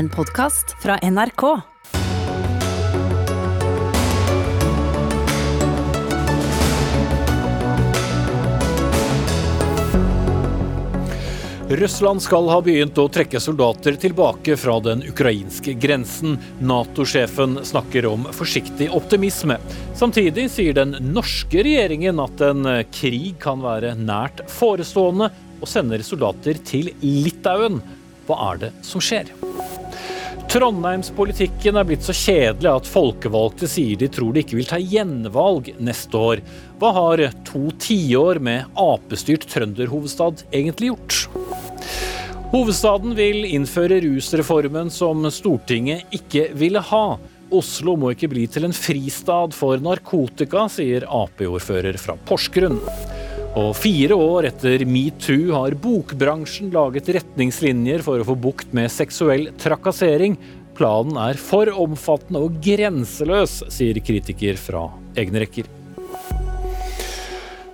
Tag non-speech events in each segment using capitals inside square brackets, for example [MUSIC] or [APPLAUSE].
En podkast fra NRK. Russland skal ha begynt å trekke soldater tilbake fra den ukrainske grensen. Nato-sjefen snakker om forsiktig optimisme. Samtidig sier den norske regjeringen at en krig kan være nært forestående, og sender soldater til Litauen. Hva er det som skjer? Trondheimspolitikken er blitt så kjedelig at folkevalgte sier de tror de ikke vil ta gjenvalg neste år. Hva har to tiår med Ap-styrt trønderhovedstad egentlig gjort? Hovedstaden vil innføre rusreformen som Stortinget ikke ville ha. Oslo må ikke bli til en fristad for narkotika, sier Ap-ordfører fra Porsgrunn. Og fire år etter metoo har bokbransjen laget retningslinjer for å få bukt med seksuell trakassering. Planen er for omfattende og grenseløs, sier kritiker fra egne rekker.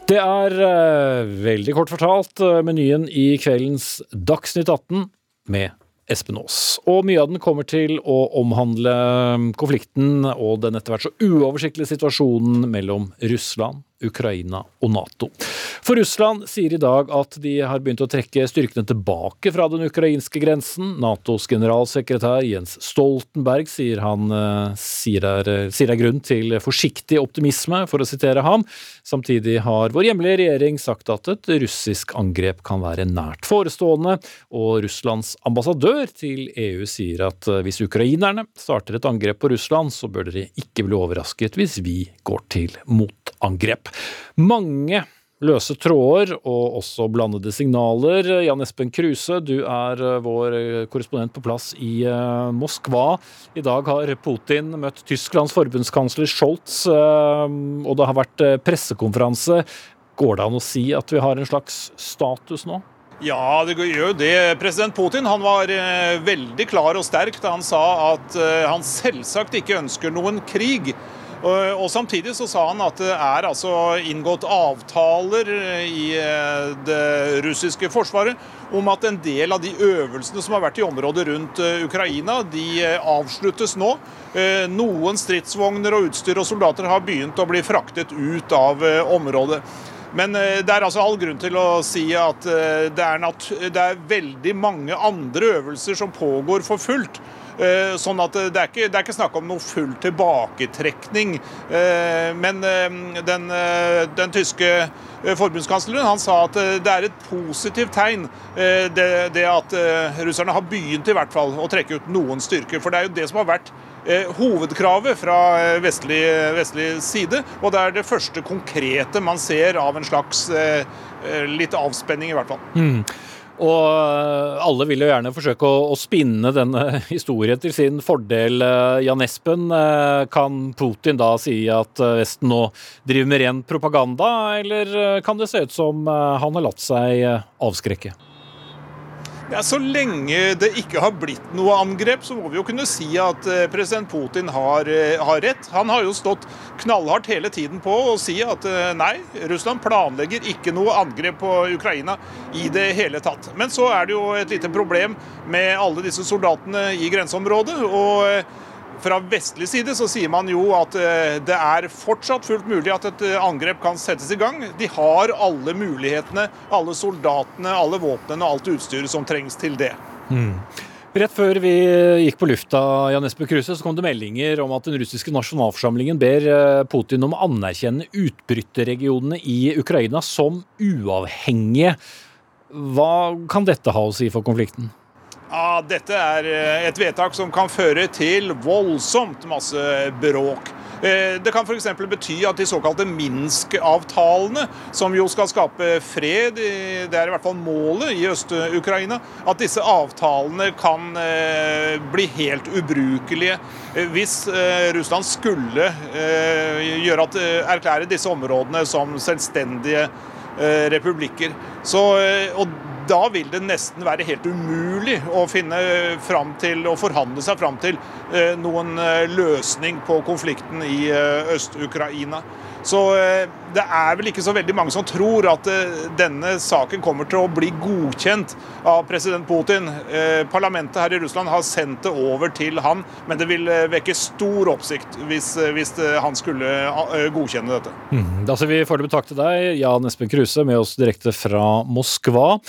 Det er uh, veldig kort fortalt uh, menyen i kveldens Dagsnytt 18 med Espen Aas. Og mye av den kommer til å omhandle eh, konflikten og den etter hvert så uoversiktlige situasjonen mellom Russland, Ukraina og Nato. For Russland sier i dag at de har begynt å trekke styrkene tilbake fra den ukrainske grensen. Natos generalsekretær Jens Stoltenberg sier han eh, sier er, er grunn til forsiktig optimisme, for å sitere ham. Samtidig har vår hjemlige regjering sagt at et russisk angrep kan være nært forestående, og Russlands ambassadør til EU sier at eh, hvis ukrainerne starter et angrep på Russland, så bør dere ikke bli overrasket hvis vi går til motangrep. Mange løse tråder og også blandede signaler. Jan Espen Kruse, du er eh, vår korrespondent på plass i eh, Moskva. I dag har Putin møtt Tysklands forbundskansler Scholz, eh, og det har vært pressekonferanse. Går det an å si at vi har en slags status nå? Ja, det gjør jo det. President Putin han var veldig klar og sterk da han sa at han selvsagt ikke ønsker noen krig. Og, Samtidig så sa han at det er altså inngått avtaler i eh, det russiske forsvaret om at en del av de øvelsene som har vært i området rundt eh, Ukraina, de eh, avsluttes nå. Noen stridsvogner og utstyr og soldater har begynt å bli fraktet ut av området. Men det er altså all grunn til å si at det er, det er veldig mange andre øvelser som pågår for fullt. Eh, sånn at det er, ikke, det er ikke snakk om noe full tilbaketrekning. Eh, men eh, den, den tyske forbundskansleren han sa at det er et positivt tegn det, det, at russerne har begynt i hvert fall å trekke ut noen styrker. For det er jo det som har vært hovedkravet fra vestlig, vestlig side. Og det er det første konkrete man ser av en slags litt avspenning, i hvert fall. Mm. Og eh, alle vil jo gjerne forsøke å, å, spinne denne [LAUGHS] historien til sin fordel. Eh, Jan Espen, eh, kan Putin da si at Vesten nå driver med ren propaganda, eller kan det se ut som han har latt seg avskrekke? Ja, Så lenge det ikke har blitt noe angrep, så må vi jo kunne si at eh, president Putin har, eh, har rett. Han har jo stått knallhardt hele tiden på å si at eh, nei, Russland planlegger ikke noe angrep på Ukraina i det hele tatt. Men så er det jo et lite problem med alle disse soldatene i grenseområdet. og fra vestlig side så sier man jo at eh, det er fortsatt fullt mulig at et eh, angrep kan settes i gang. De har alle mulighetene, alle soldatene, alle våpnene og alt utstyret som trengs til det. Mm. Rett før vi gikk på lufta, Jan Espen Kruse, så kom det meldinger om at den russiske nasjonalforsamlingen ber eh, Putin om å anerkjenne utbryterregionene i Ukraina som uavhengige. Hva kan dette ha å si for konflikten? Ja, Dette er eh, et vedtak som kan føre til voldsomt masse bråk. Eh, det kan f.eks. bety at de såkalte Minsk-avtalene, som jo skal skape fred, det er i hvert fall målet i Øst-Ukraina, at disse avtalene kan eh, bli helt ubrukelige hvis Russland skulle erklære disse områdene som selvstendige republikker. Så, og da vil det nesten være helt umulig å finne fram til og forhandle seg fram til eh, noen eh, løsning på konflikten i eh, Øst-Ukraina. Så det er vel ikke så veldig mange som tror at denne saken kommer til å bli godkjent av president Putin. Parlamentet her i Russland har sendt det over til han, men det vil vekke stor oppsikt hvis, hvis han skulle godkjenne dette. Mm. Da sier vi foreløpig takk til deg, Jan Espen Kruse, med oss direkte fra Moskva.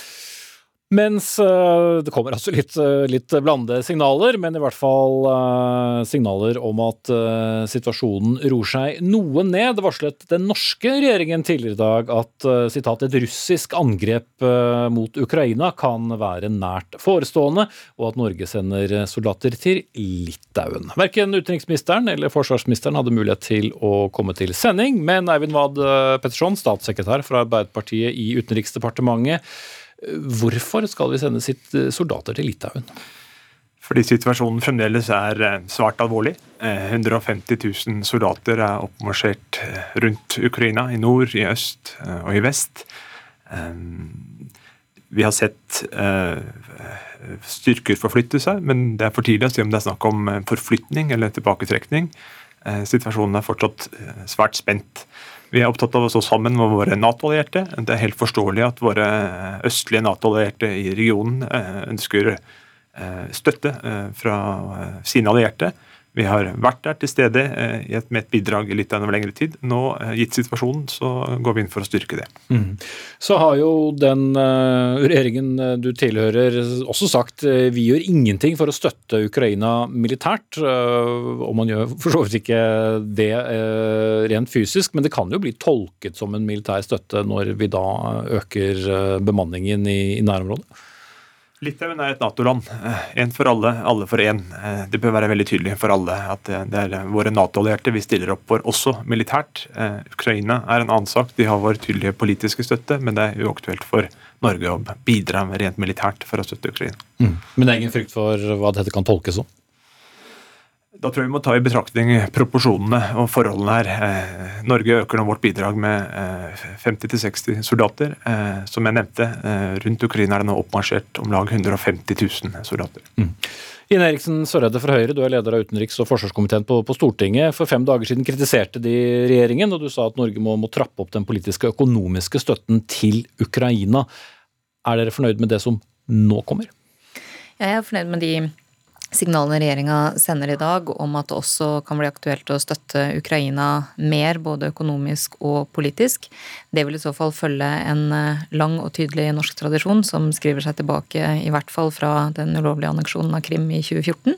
Mens uh, det kommer altså litt, uh, litt blandede signaler, men i hvert fall uh, signaler om at situasjonen roer seg noe ned. Det varslet den norske regjeringen tidligere i dag at citat, et russisk angrep mot Ukraina kan være nært forestående, og at Norge sender soldater til Litauen. Verken utenriksministeren eller forsvarsministeren hadde mulighet til å komme til sending, men Eivind Wad Petterson, statssekretær fra Arbeiderpartiet i Utenriksdepartementet, Hvorfor skal vi sende sitt eh, soldater til Litauen? Fordi situasjonen fremdeles er eh, svært alvorlig. 150 eh, 000 soldater er oppmarsjert rundt Ukraina, i nord, i øst og i vest. Vi har sett styrker forflytte seg, men det er for tidlig å si om det er snakk om forflytning eller tilbaketrekning. Situasjonen er fortsatt svært spent. Vi er opptatt av å stå sammen med våre Nato-allierte. Det er helt forståelig at våre østlige Nato-allierte i regionen eh, ønsker eh, støtte eh, fra sine allierte. Vi har vært der til stede eh, med et bidrag i litt en lengre tid. Nå, eh, gitt situasjonen, så går vi inn for å styrke det. Mm. Så har jo den uh, regjeringen du tilhører også sagt vi gjør ingenting for å støtte Ukraina militært. Og man gjør for så vidt ikke det rent fysisk, men det kan jo bli tolket som en militær støtte når vi da øker bemanningen i, i nærområdet? Litauen er et Nato-land. Én for alle, alle for én. Det bør være veldig tydelig for alle at det er våre Nato-allierte vi stiller opp for, også militært. Ukraina er en annen sak. De har vår tydelige politiske støtte, men det er uaktuelt for Norge å bidra rent militært for å støtte Ukraina. Mm. Men det er ingen frykt for hva dette kan tolkes som? Da tror jeg vi må ta i betraktning proporsjonene og forholdene her. Eh, Norge øker nå vårt bidrag med 50-60 eh, soldater. Eh, som jeg nevnte, rundt Ukraina er det nå oppmarsjert om lag 150 000 soldater. Mm. Ine Eriksen Søreide fra Høyre, du er leder av utenriks- og forsvarskomiteen på, på, Stortinget. For fem dager siden kritiserte de regjeringen, og du sa at Norge må, må trappe opp den politiske og økonomiske støtten til Ukraina. Er dere fornøyd med det som nå kommer? Jeg er fornøyd med de signalene regjeringa sender i dag om at det også kan bli aktuelt å støtte Ukraina mer, både økonomisk og politisk, det vil i så fall følge en eh, lang og tydelig norsk tradisjon som skriver seg tilbake i hvert fall fra den ulovlige anneksjonen av Krim i 2014,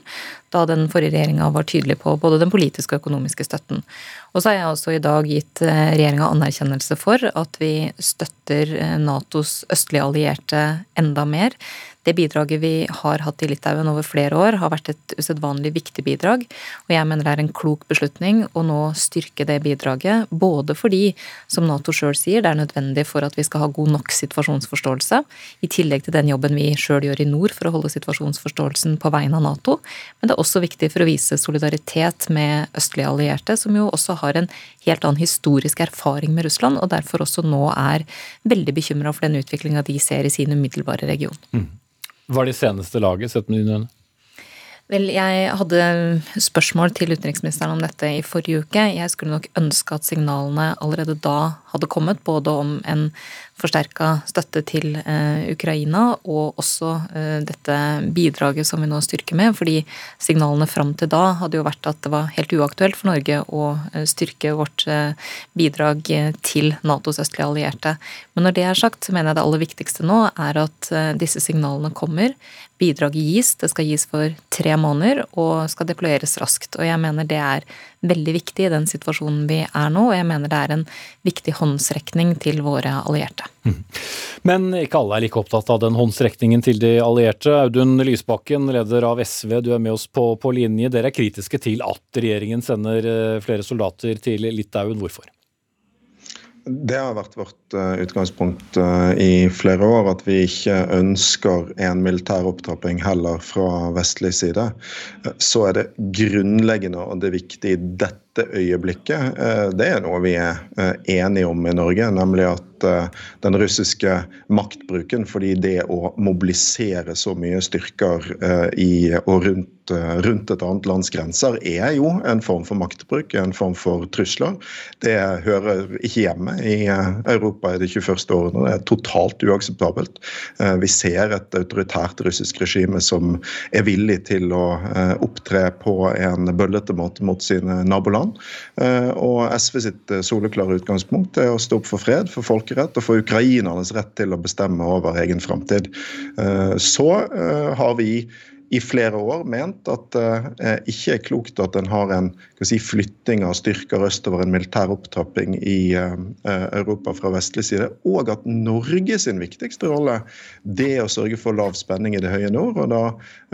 da den forrige regjeringa var tydelig på både den politiske og økonomiske støtten. Og så har jeg også i dag gitt eh, regjeringa anerkjennelse for at vi støtter eh, Natos østlige allierte enda mer. Det bidraget vi har hatt i Litauen over flere år, har vært et usedvanlig viktig bidrag. Og jeg mener det er en klok beslutning å nå styrke det bidraget, både fordi, som Nato sjøl sier, det er nødvendig for at vi skal ha god nok situasjonsforståelse, i tillegg til den jobben vi sjøl gjør i nord for å holde situasjonsforståelsen på vegne av Nato. Men det er også viktig for å vise solidaritet med østlige allierte, som jo også har en helt annen historisk erfaring med Russland, og derfor også nå er veldig bekymra for den utviklinga de ser i sin umiddelbare region. Mm. Hva er de seneste laget, sett med dine øyne? Vel, jeg hadde spørsmål til utenriksministeren om dette i forrige uke. Jeg skulle nok ønske at signalene allerede da hadde kommet, både om en forsterka støtte til eh, Ukraina og også eh, dette bidraget som vi nå styrker med. Fordi signalene fram til da hadde jo vært at det var helt uaktuelt for Norge å eh, styrke vårt bidrag til Natos østlige allierte. Men når det er sagt, så mener jeg det aller viktigste nå er at disse signalene kommer. Bidraget gis, det skal gis for tre måneder og skal deployeres raskt. Og jeg mener det er veldig viktig i den situasjonen vi er nå, og jeg mener det er en viktig håndsrekning til våre allierte. Mm. Men ikke alle er like opptatt av den håndsrekningen til de allierte. Audun Lysbakken, leder av SV, du er med oss på, på linje. Dere er kritiske til at regjeringen sender eh, flere soldater til Litauen. Hvorfor? Det har vært vårt eh, utgangspunkt eh, i flere år, at vi ikke ønsker en militær opptrapping heller fra vestlig side. Så er det grunnleggende og det viktige i dette dette øyeblikket, det er noe vi er enige om i Norge. Nemlig at den russiske maktbruken, fordi det å mobilisere så mye styrker i og rundt rundt et annet lands grenser er jo en form for maktbruk, en form for trusler. Det hører ikke hjemme i Europa i det 21. århundret. Det er totalt uakseptabelt. Vi ser et autoritært russisk regime som er villig til å opptre på en bøllete måte mot sine naboland. Og SV sitt soleklare utgangspunkt er å stå opp for fred, for folkerett og for ukrainernes rett til å bestemme over egen framtid. Så har vi i flere år ment at det eh, ikke er klokt at en har en si, flytting av styrker østover, en militær opptrapping i eh, Europa fra vestlig side, og at Norge sin viktigste rolle det er å sørge for lav spenning i det høye nord. og Da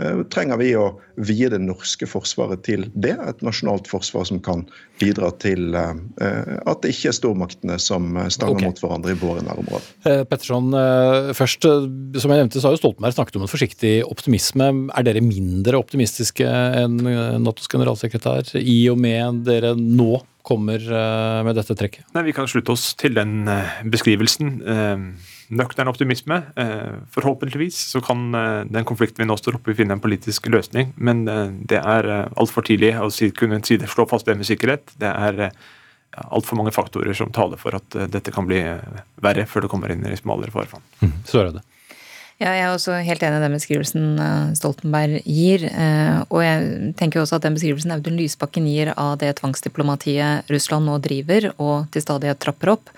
eh, trenger vi å vie det norske forsvaret til det, et nasjonalt forsvar som kan bidra til at det ikke er stormaktene som stanger okay. mot hverandre i våre nærområder. Petterson, først, som jeg nevnte, så har jo Stoltenberg snakket om en forsiktig optimisme. Er dere mindre optimistiske enn Natos generalsekretær, i og med dere nå kommer eh, med dette trekket? Nei, Vi kan slutte oss til den eh, beskrivelsen. Eh, nøktern optimisme. Forhåpentligvis så kan den konflikten vi nå står oppe i, finne en politisk løsning. Men det er altfor tidlig å kunne slå fast det med sikkerhet. Det er altfor mange faktorer som taler for at dette kan bli verre før det kommer inn i smalere farvann. Mm, så er det. Ja, jeg er også helt enig i den beskrivelsen eh, Stoltenberg gir. Eh, og jeg tenker også at den beskrivelsen Audun Lysbakken gir av det tvangsdiplomatiet Russland nå driver og til stadighet trapper opp,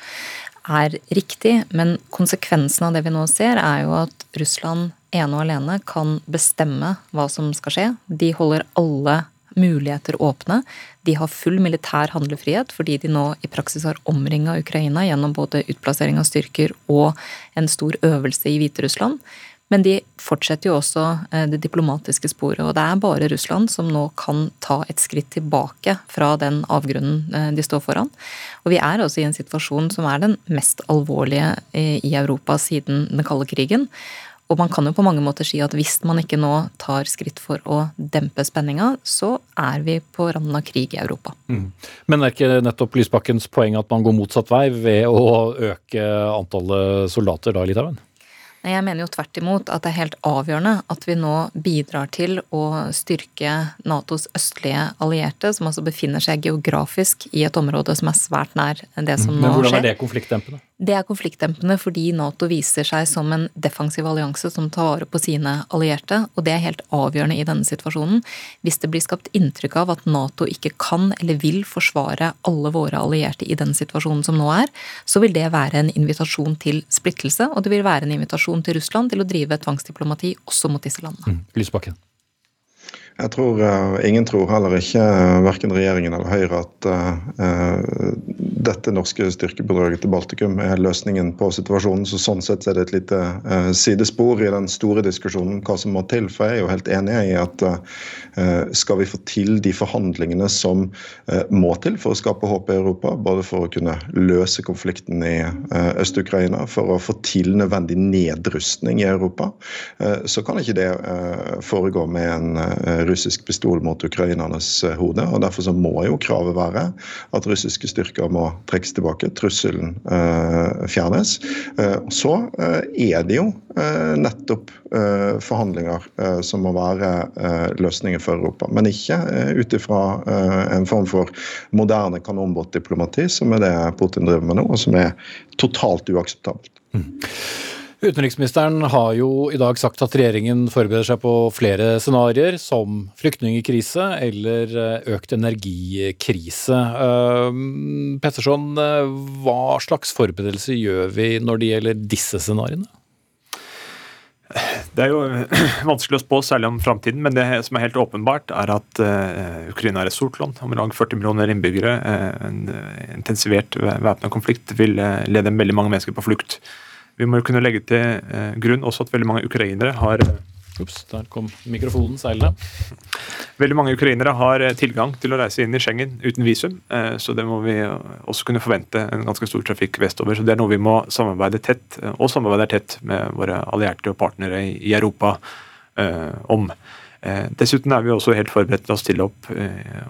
er riktig. Men konsekvensen av det vi nå ser, er jo at Russland ene og alene kan bestemme hva som skal skje. De holder alle muligheter åpne. De har full militær handlefrihet fordi de nå i praksis har omringa Ukraina gjennom både utplassering av styrker og en stor øvelse i Hviterussland. Men de fortsetter jo også eh, det diplomatiske sporet. Og det er bare Russland som nå kan ta et skritt tilbake fra den avgrunnen eh, de står foran. Og vi er også i en situasjon som er den mest alvorlige eh, i Europa siden den kalde krigen. Og man kan jo på mange måter si at hvis man ikke nå tar skritt for å dempe spenninga, så er vi på randen av krig i Europa. Mm. Men er ikke nettopp Lysbakkens poeng at man går motsatt vei ved å øke antallet soldater da i Litauen? Jeg mener jo tvert imot at det er helt avgjørende at vi nå bidrar til å styrke Natos østlige allierte, som altså befinner seg geografisk i et område som er svært nær det som mm. nå skjer. Men hvordan er det konfliktdempende? Det er konfliktdempende fordi Nato viser seg som en defensiv allianse som tar vare på sine allierte, og det er helt avgjørende i denne situasjonen. Hvis det blir skapt inntrykk av at Nato ikke kan eller vil forsvare alle våre allierte i den situasjonen som nå er, så vil det være en invitasjon til splittelse, og det vil være en invitasjon til Russland til å drive tvangsdiplomati også mot disse landene. Mm. Lysbakken. Jeg tror uh, Ingen tror heller ikke, uh, verken regjeringen eller Høyre, at uh, dette norske styrkebidraget til Baltikum er løsningen på situasjonen. så Sånn sett er det et lite sidespor i den store diskusjonen hva som må til. For jeg er jo helt enig i at skal vi få til de forhandlingene som må til for å skape håp i Europa, både for å kunne løse konflikten i Øst-Ukraina, for å få til nødvendig nedrustning i Europa, så kan ikke det foregå med en russisk pistol mot ukrainernes eh, hode. og Derfor så må jo kravet være at russiske styrker må trekkes tilbake, trusselen uh, fjernes. Uh, så er det jo nettopp forhandlinger som må være løsninger for Europa. Men ikke ut ifra en form for moderne kanonbåtdiplomati, som er det Putin driver med nå, og som er totalt uakseptabelt. Mm. Utenriksministeren har jo i dag sagt at regjeringen forbereder seg på flere scenarioer, som flyktningkrise eller eh, økt energikrise. Uh, Petterson, eh, hva slags forberedelser gjør vi når det gjelder disse scenarioene? Det er jo [CLEARS THROAT] vanskelig å spå, særlig om framtiden, men det som er helt åpenbart, er at uh, Ukraina er et stort land. Om lag 40 millioner innbyggere. En intensivert væpna konflikt vil lede veldig mange mennesker på flukt. Vi må kunne legge til eh, grunn også at veldig mange ukrainere har Ups, der kom mikrofonen seilende. Veldig mange ukrainere har eh, tilgang til å reise inn i Schengen uten visum. Eh, så det må vi også kunne forvente en ganske stor trafikk vestover. Så det er noe vi må samarbeide tett, og samarbeide tett med våre allierte og partnere i Europa om. Dessuten er vi også helt forberedt til å stille opp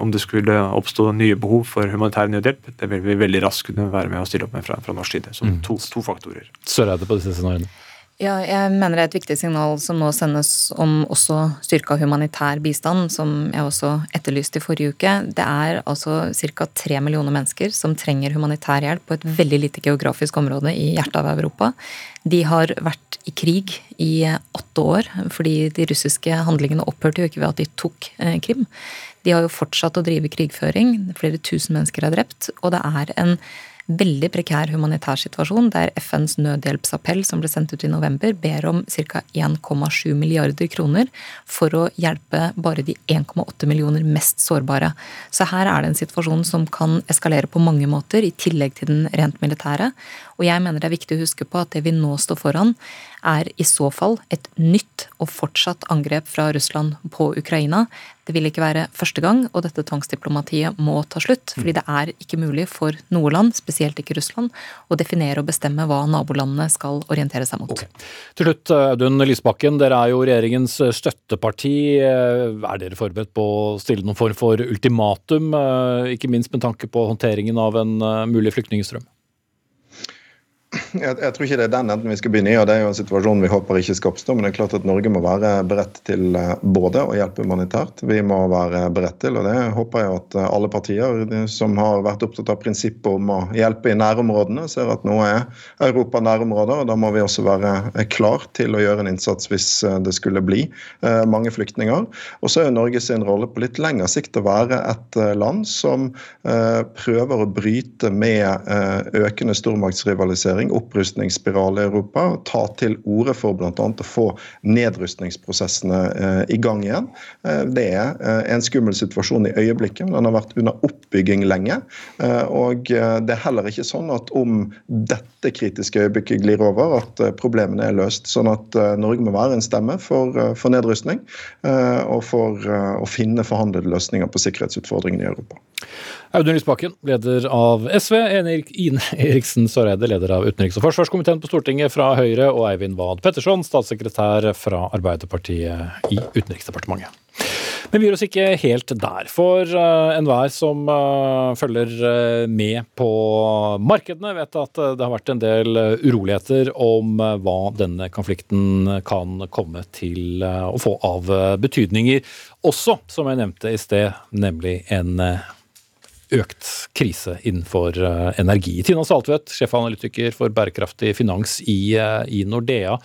om det skulle oppstå nye behov for humanitær nødhjelp. Det vil vi veldig raskt kunne være med å stille opp med fra, fra norsk side. Så mm. to, to faktorer. Søreide på disse scenarioene. Ja, jeg mener det er et viktig signal som nå sendes om også styrka humanitær bistand, som jeg også etterlyste i forrige uke. Det er altså ca. tre millioner mennesker som trenger humanitær hjelp på et veldig lite geografisk område i hjertet av Europa. De har vært i krig i åtte år, fordi de russiske handlingene opphørte jo ikke ved at de tok eh, Krim. De har jo fortsatt å drive krigføring. Flere tusen mennesker er drept. Og det er en veldig prekær humanitær situasjon, der FNs nødhjelpsappell som ble sendt ut i november, ber om ca. 1,7 milliarder kroner for å hjelpe bare de 1,8 millioner mest sårbare. Så her er det en situasjon som kan eskalere på mange måter, i tillegg til den rent militære. Og jeg mener det er viktig å huske på at det vi nå står foran, er i så fall et nytt og fortsatt angrep fra Russland på Ukraina. Det vil ikke være første gang, og dette tvangsdiplomatiet må ta slutt. Fordi det er ikke mulig for noe land, spesielt ikke Russland, å definere og bestemme hva nabolandene skal orientere seg mot. Okay. Til slutt, Audun Lysbakken, dere er jo regjeringens støtteparti. Er dere forberedt på å stille noen form for ultimatum, ikke minst med tanke på håndteringen av en mulig flyktningstrøm? Jeg, jeg, tror ikke det er den enden vi skal begynne i, og det er jo en situasjon vi håper ikke skal oppstå. Men det er klart at Norge må være beredt til eh, både å hjelpe humanitært, vi må være beredt til, og det håper jeg at eh, alle partier som har vært opptatt av prinsippet om å hjelpe i nærområdene, ser at nå er Europa nærområder, og da må vi også være eh, klar til å gjøre en innsats hvis det skulle bli mange flyktninger. Og så er Norge sin rolle på litt lengre sikt å være et land som prøver å bryte med økende stormaktsrivalisering polarisering, opprustningsspiral i Europa, ta til orde for bl.a. å få nedrustningsprosessene eh, i gang igjen. Eh, det er eh, en skummel situasjon i øyeblikket, men den har vært under oppbygging lenge. Og det er heller ikke sånn at om dette kritiske øyeblikket glir over, at problemene er løst. Sånn at Norge må være en stemme for, for nedrustning og for å finne forhandlede løsninger på sikkerhetsutfordringene i Europa. Audun Lysbakken, leder av SV. Ine Eriksen Søreide, leder av utenriks- og forsvarskomiteen på Stortinget fra Høyre. Og Eivind Wad Petterson, statssekretær fra Arbeiderpartiet i Utenriksdepartementet. Men vi gir oss ikke helt der. For uh, enhver som uh, følger uh, med på markedene, vet at det har vært en del uroligheter om hva denne konflikten kan komme til å få av betydninger. Også, som jeg nevnte i sted, nemlig en økt krise innenfor eh, energi. Tina Saltvedt, sjefanalytiker for bærekraftig finans i, eh, i, Nordea.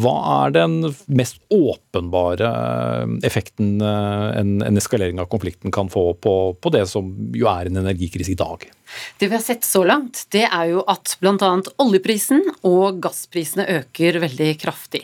Hva er den mest åpenbare eh, effekten en, en eskalering av konflikten kan få på, på det som jo er en energikrise i dag? Det vi har sett så langt, det er jo at bl.a. oljeprisen og gassprisene øker veldig kraftig.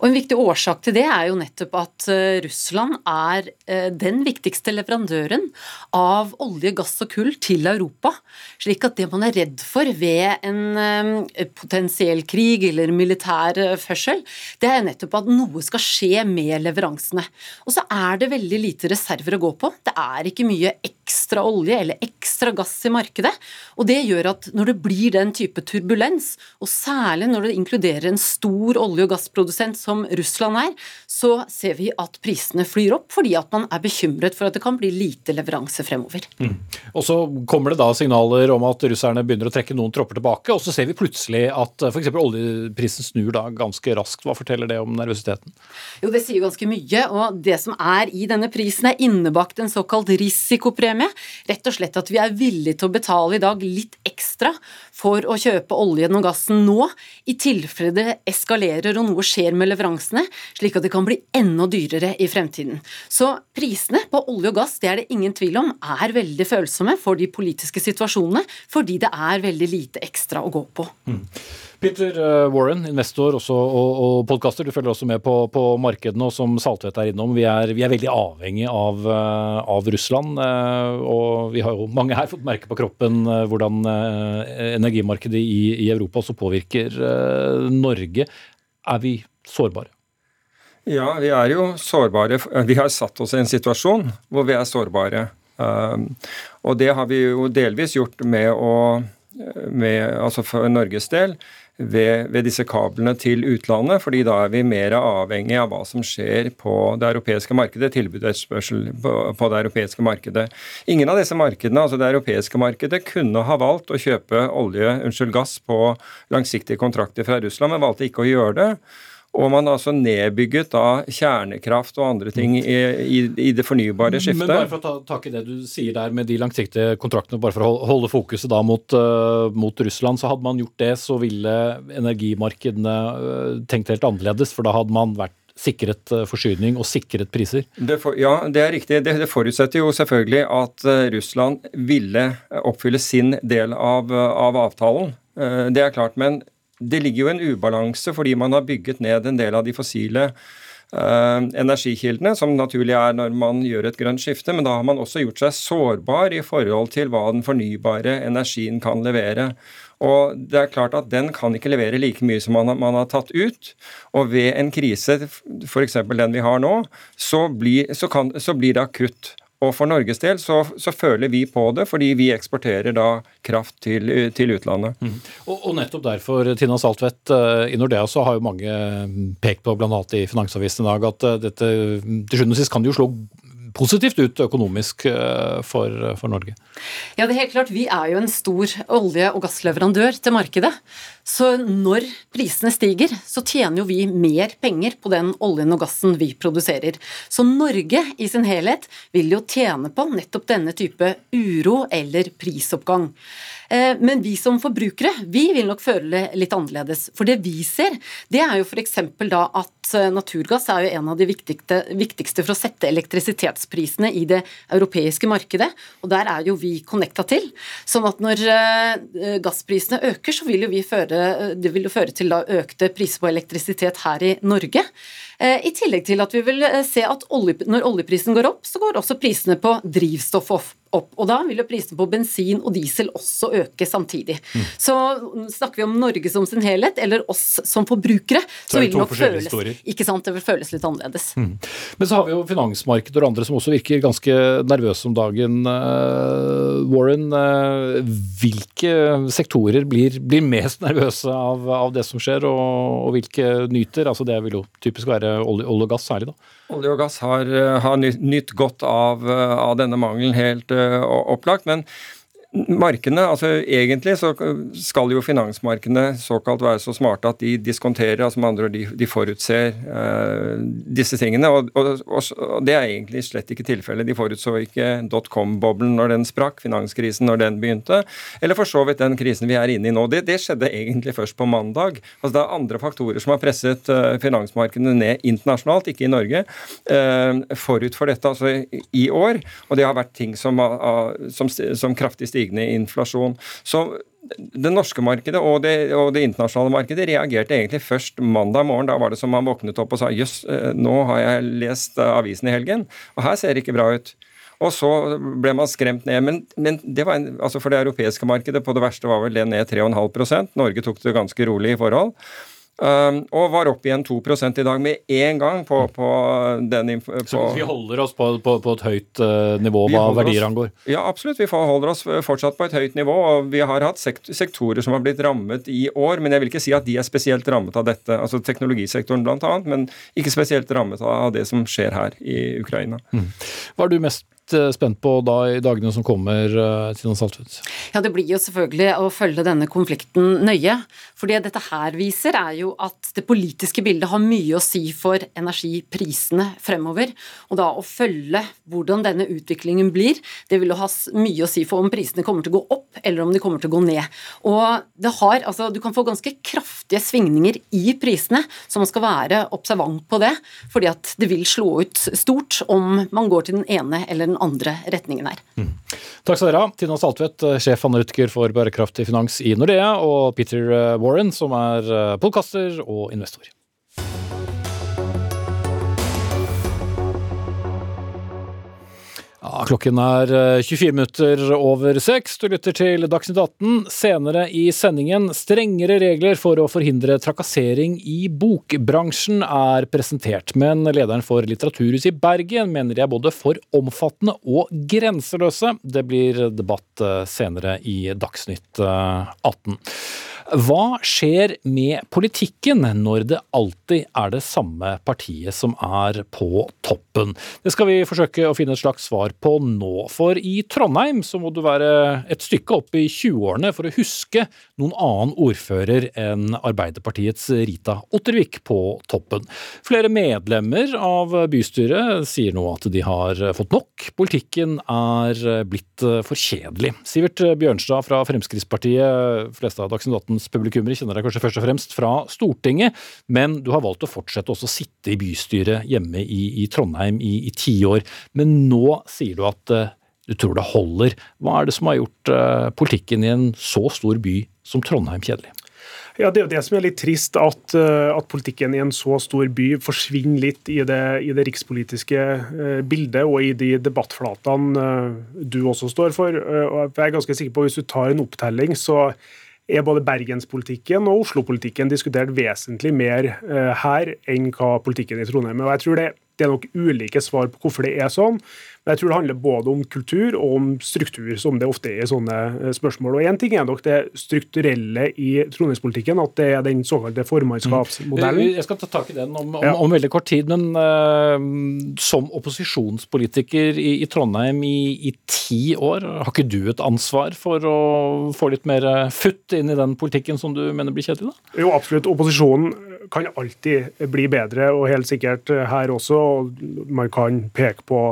Og En viktig årsak til det er jo nettopp at eh, Russland er eh, den viktigste leverandøren av olje, gass og kull til Europa. Slik at det man er redd for ved en eh, potensiell krig eller militær førsel, det er nettopp at noe skal skje med leveransene. Og så er det veldig lite reserver å gå på. Det er ikke mye ekstra olje eller ekstra gass i markedet markedet. Og det gjør at når det blir den type turbulens, og særlig når det inkluderer en stor olje- og gassprodusent som Russland er, så ser vi at prisene flyr opp fordi at man er bekymret for at det kan bli lite leveranse fremover. Mm. Og så kommer det da signaler om at russerne begynner å trekke noen tropper tilbake, og så ser vi plutselig at f.eks. oljeprisen snur da ganske raskt. Hva forteller det om nervøsiteten? Jo, det sier ganske mye, og det som er i denne prisen er innebakt en såkalt risikopremie. Rett og slett at vi er villige til å betale betale i dag litt ekstra for å kjøpe oljen og gassen nå, i tilfelle det eskalerer og noe skjer med leveransene, slik at det kan bli enda dyrere i fremtiden. Så prisene på olje og gass, det er det ingen tvil om, er veldig følsomme for de politiske situasjonene, fordi det er veldig lite ekstra å gå på. Mm. Peter eh, Warren, investor også, og, og podkaster, du følger også med på, på markedene. Og som Saltvedt er innom, vi er, vi er veldig avhengig av, eh, av, Russland. Eh, og vi har jo mange her fått merke på kroppen hvordan energimarkedet i, i Europa også påvirker Norge. Er vi sårbare? Ja, vi er jo sårbare. Vi har satt oss i en situasjon hvor vi er sårbare. Og det har vi jo delvis gjort med å med, altså for Norges del ved, ved, disse kablene til utlandet, fordi da er vi mer avhengig av hva som skjer på det europeiske markedet, tilbud og etterspørsel på, på, det europeiske markedet. Ingen av disse markedene, altså det europeiske markedet, kunne ha valgt å kjøpe olje, unnskyld, gass på langsiktige kontrakter fra Russland, men valgte ikke å gjøre det. Og man har altså nedbygget da kjernekraft og andre ting i, i, i, det fornybare skiftet. Men bare for å ta tak i det du sier der med de langsiktige kontraktene, bare for å holde fokuset da mot, uh, mot Russland, så hadde man gjort det, så ville energimarkedene uh, tenkt helt annerledes. For da hadde man vært sikret eh, forsyning og sikret priser? Det for, ja, det er riktig. Det, det, forutsetter jo selvfølgelig at Russland ville oppfylle sin del av, av avtalen. Det er klart. Men det ligger jo en ubalanse fordi man har bygget ned en del av de fossile uh, energikildene, som naturlig er når man gjør et grønt skifte, men da har man også gjort seg sårbar i forhold til hva den fornybare energien kan levere. Og det er klart at Den kan ikke levere like mye som man man har tatt ut. Og ved en krise, f.eks. den vi har nå, så blir, så kan, så blir det akutt. Og for Norges del så, så, føler vi på det, fordi vi eksporterer da kraft til, til utlandet. Mm. Og, og, nettopp derfor, Tina Saltvedt, eh, i Nordea så har jo mange pekt på, bl.a. i Finansavisen i dag, at eh, dette til sjuende og sist kan det jo slå positivt ut økonomisk eh, for, for, Norge? Ja, det er helt klart. Vi er jo en stor olje- og gassleverandør til markedet. Så når prisene stiger, så tjener jo vi mer penger på den oljen og gassen vi produserer. Så Norge i sin helhet vil jo tjene på nettopp denne type uro eller prisoppgang. Eh, men vi som forbrukere vi vil nok føle det litt annerledes. For det vi ser, det er jo f.eks. da at eh, naturgass er jo en av de viktigste, for å sette elektrisitetsprisene i det europeiske markedet. Og der er jo vi connecta til. Sånn at når eh, gassprisene øker, så vil jo vi føre, det vil føre til økte priser på elektrisitet her i Norge. I tillegg til at vi vil se at når oljeprisen går opp, så går også prisene på drivstoff opp opp. Og da vil jo prisene på bensin og diesel også øke samtidig. Mm. Så snakker vi om Norge som sin helhet, eller oss som forbrukere, så, så vil det nok føles ikke sant, det vil føles litt annerledes. Mm. Men så har vi jo finansmarkedet og andre som også virker ganske nervøse om dagen. Uh, Warren, uh, hvilke sektorer blir, blir mest nervøse av, av, det som skjer, og, og, hvilke nyter? Altså Det vil jo typisk være olje, olje og gass særlig, da. Olje og gass har, har nytt godt av, av denne mangelen, helt uh, opplagt. men Markedene, altså Egentlig så skal jo finansmarkedene såkalt være så smarte at de diskonterer, altså med andre ord de, de forutser uh, disse tingene. Og, og, og, det er egentlig slett ikke tilfellet. De forutså ikke dotcom-boblen når den sprakk, finanskrisen når den begynte, eller for så vidt den krisen vi er inne i nå. Det, det skjedde egentlig først på mandag. Altså Det er andre faktorer som har presset uh, finansmarkedene ned internasjonalt, ikke i Norge, uh, forut for dette, altså i år. Og det har vært ting som, som, som kraftig stiger stigende inflasjon. Så det norske markedet og det, og det, internasjonale markedet reagerte egentlig først mandag morgen. Da var det som man våknet opp og sa jøss, eh, nå har jeg lest avisen i helgen, og her ser det ikke bra ut. Og så ble man skremt ned. Men, men det en, altså for det europeiske markedet på det verste var vel det ned 3,5% Norge tok det ganske rolig i forhold. Um, og var opp igjen 2% i dag med én gang på, på den på, Så vi holder oss på, på, på et høyt uh, nivå hva verdier angår? Ja, absolutt. Vi holder oss fortsatt på et høyt nivå. og Vi har hatt sektorer som har blitt rammet i år, men jeg vil ikke si at de er spesielt rammet av dette. Altså teknologisektoren bl.a., men ikke spesielt rammet av det som skjer her i Ukraina. Mm. Hva er du mest Eh, spent på da i dagene som kommer, eh, Tina Saltvedt? Ja, det blir jo selvfølgelig å følge denne konflikten nøye. For det dette her viser, er jo at det politiske bildet har mye å si for energiprisene fremover. Og da å følge hvordan denne utviklingen blir, det vil jo ha mye å si for om prisene kommer til å gå opp, eller om de kommer til å gå ned. Og det har, altså, du kan få ganske kraftige svingninger i prisene, så man skal være observant på det. Fordi at det vil slå ut stort om man går til den ene eller den andre retningen her. Mm. Takk skal dere ha. Tina Saltvedt, sjef analytiker for bærekraftig finans i Nordea, og Peter eh, Warren, som er eh, podkaster og investor. Klokken er 24 eh, minutter over seks. Du lytter til Dagsnytt 18. Senere i sendingen strengere regler for å forhindre trakassering i bokbransjen er presentert, men lederen for Litteraturhuset i Bergen mener de er både for omfattende og grenseløse. Det blir debatt eh, senere i Dagsnytt 18. Hva skjer med politikken når det alltid er det samme partiet som er på toppen? Det skal vi forsøke å finne et slags svar på nå. For i Trondheim så må du være et stykke opp i 20-årene for å huske noen annen ordfører enn Arbeiderpartiets Rita Ottervik på toppen. Flere medlemmer av bystyret sier nå at de har fått nok. Politikken er blitt for kjedelig. Sivert Bjørnstad fra Fremskrittspartiet, fleste av Dagsnytt 18 publikummere kjenner deg kanskje først og fremst fra Stortinget, men du har valgt å fortsette også å sitte i bystyret hjemme i, i Trondheim i ti år. Men nå sier du at uh, du tror det holder. Hva er det som har gjort uh, politikken i en så stor by som Trondheim kjedelig? Ja, Det er jo det som er litt trist, at, eh, at, politikken i en så stor by forsvinner litt i det, i det rikspolitiske bildet og i de debattflatene du også står for. Jeg er ganske sikker på at Hvis du tar en opptelling, så er både bergenspolitikken og Oslo-politikken diskutert vesentlig mer eh, her enn hva politikken i Trondheim er. Og jeg tror det, det er nok ulike svar på hvorfor det er sånn. Men jeg tror det handler både om kultur og om struktur, som det ofte er i sånne eh, spørsmål. Og Én ting er nok det strukturelle i trondheimspolitikken, at det er den såkalte formannskapsmodellen. Mm. Jeg skal ta tak i den om, om, om veldig kort tid, men uh, som opposisjonspolitiker i, i Trondheim i, i, ti år, har ikke du et ansvar for å få litt mer futt inn i den politikken som du mener blir kjedelig? da? Jo, absolutt. Opposisjonen kan alltid bli bedre, og helt sikkert her også. Man kan peke på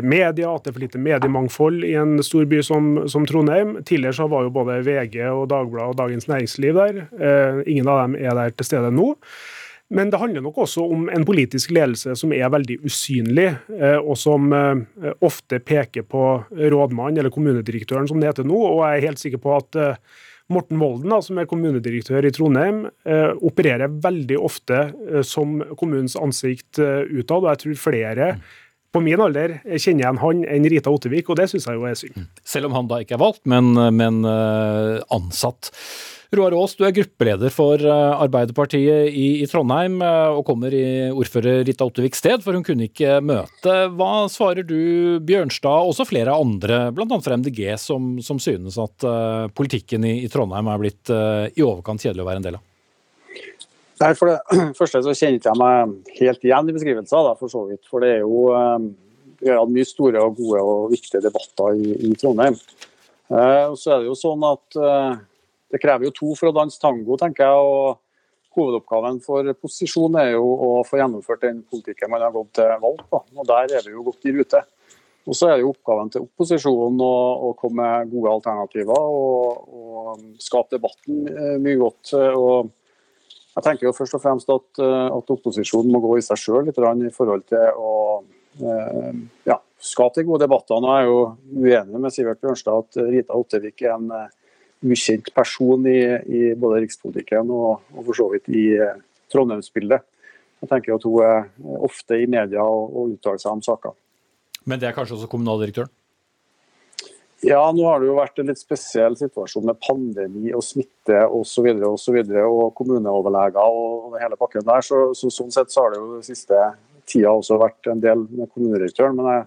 media, at det er for lite mediemangfold i en stor by som, som Trondheim. Tidligere så var jo både VG og Dagbladet og Dagens Næringsliv der. Eh, ingen av dem er der til stede nå. Men det handler nok også om en politisk ledelse som er veldig usynlig, eh, og som eh, ofte peker på rådmannen, eller kommunedirektøren som det heter nå. Og jeg er helt sikker på at eh, Morten Volden, som er kommunedirektør i Trondheim, opererer veldig ofte som kommunens ansikt utad. Og jeg tror flere på min alder kjenner igjen han enn Rita Ottervik, og det syns jeg jo er synd. Selv om han da ikke er valgt, men, men ansatt. Roar Aas, du er gruppeleder for uh, Arbeiderpartiet i, i Trondheim, uh, og kommer i ordfører Rita Otteviks sted, for hun kunne ikke møte. Hva svarer du Bjørnstad, og også flere andre, bl.a. fra MDG, som, som synes at politikken i, i, Trondheim er blitt i overkant kjedelig å være en del av? Nei, For det [CLEARS THROAT] første så kjente jeg meg helt igjen i beskrivelsen, for så vidt. For det er jo eh, Vi har hatt mye store og gode og viktige debatter i, i Trondheim. Eh, og så er det jo sånn at eh, det krever jo to for å danse tango, tenker jeg. og Hovedoppgaven for posisjon er jo å få gjennomført den politikken man har gått til valg på. og Der er vi jo godt i rute. Og Så er det jo oppgaven til opposisjonen å, å komme med gode alternativer og, og skape debatten mye godt. og jeg tenker jo først og fremst at, eh, at opposisjonen må gå i seg sjøl litt i forhold til å eh, ja, skape de gode debattene. Jeg er jo uenig med Sivert Bjørnstad at Rita Ottervik er en ukjent person i, i både rikspolitikken og, og, for så vidt i uh, Trondheimsbildet. Jeg tenker at hun er ofte i media og, og uttaler seg om saker. Men det er kanskje også kommunaldirektøren? Ja, nå har det jo vært en litt spesiell situasjon med pandemi og smitte osv. Og, og, så videre, og kommuneoverleger og hele pakken der. Så, så, sånn sett så har det jo den siste tida også vært en del med kommunedirektøren. Men jeg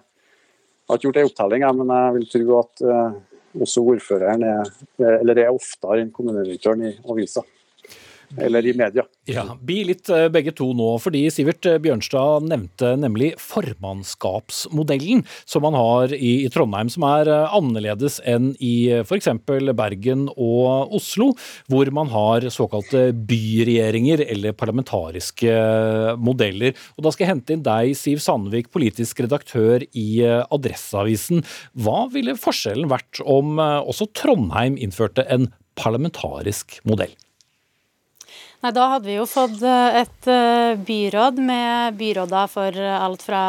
har ikke gjort ei opptelling, jeg, men jeg vil tro at uh, også ordføreren er, eller er oftere enn kommunedirektøren i avisa eller i media. Ja, Bi litt eh, begge to nå, fordi Sivert eh, Bjørnstad nevnte nemlig formannskapsmodellen som man har i, Trondheim, som er eh, annerledes enn i f.eks. Bergen og Oslo, hvor man har såkalte byregjeringer eller parlamentariske modeller. Og Da skal jeg hente inn deg, Siv Sandvik, politisk redaktør i Adresseavisen. Hva ville forskjellen vært om også Trondheim innførte en parlamentarisk modell? Nei, Da hadde vi jo fått eh, et eh, byråd med byråder for alt fra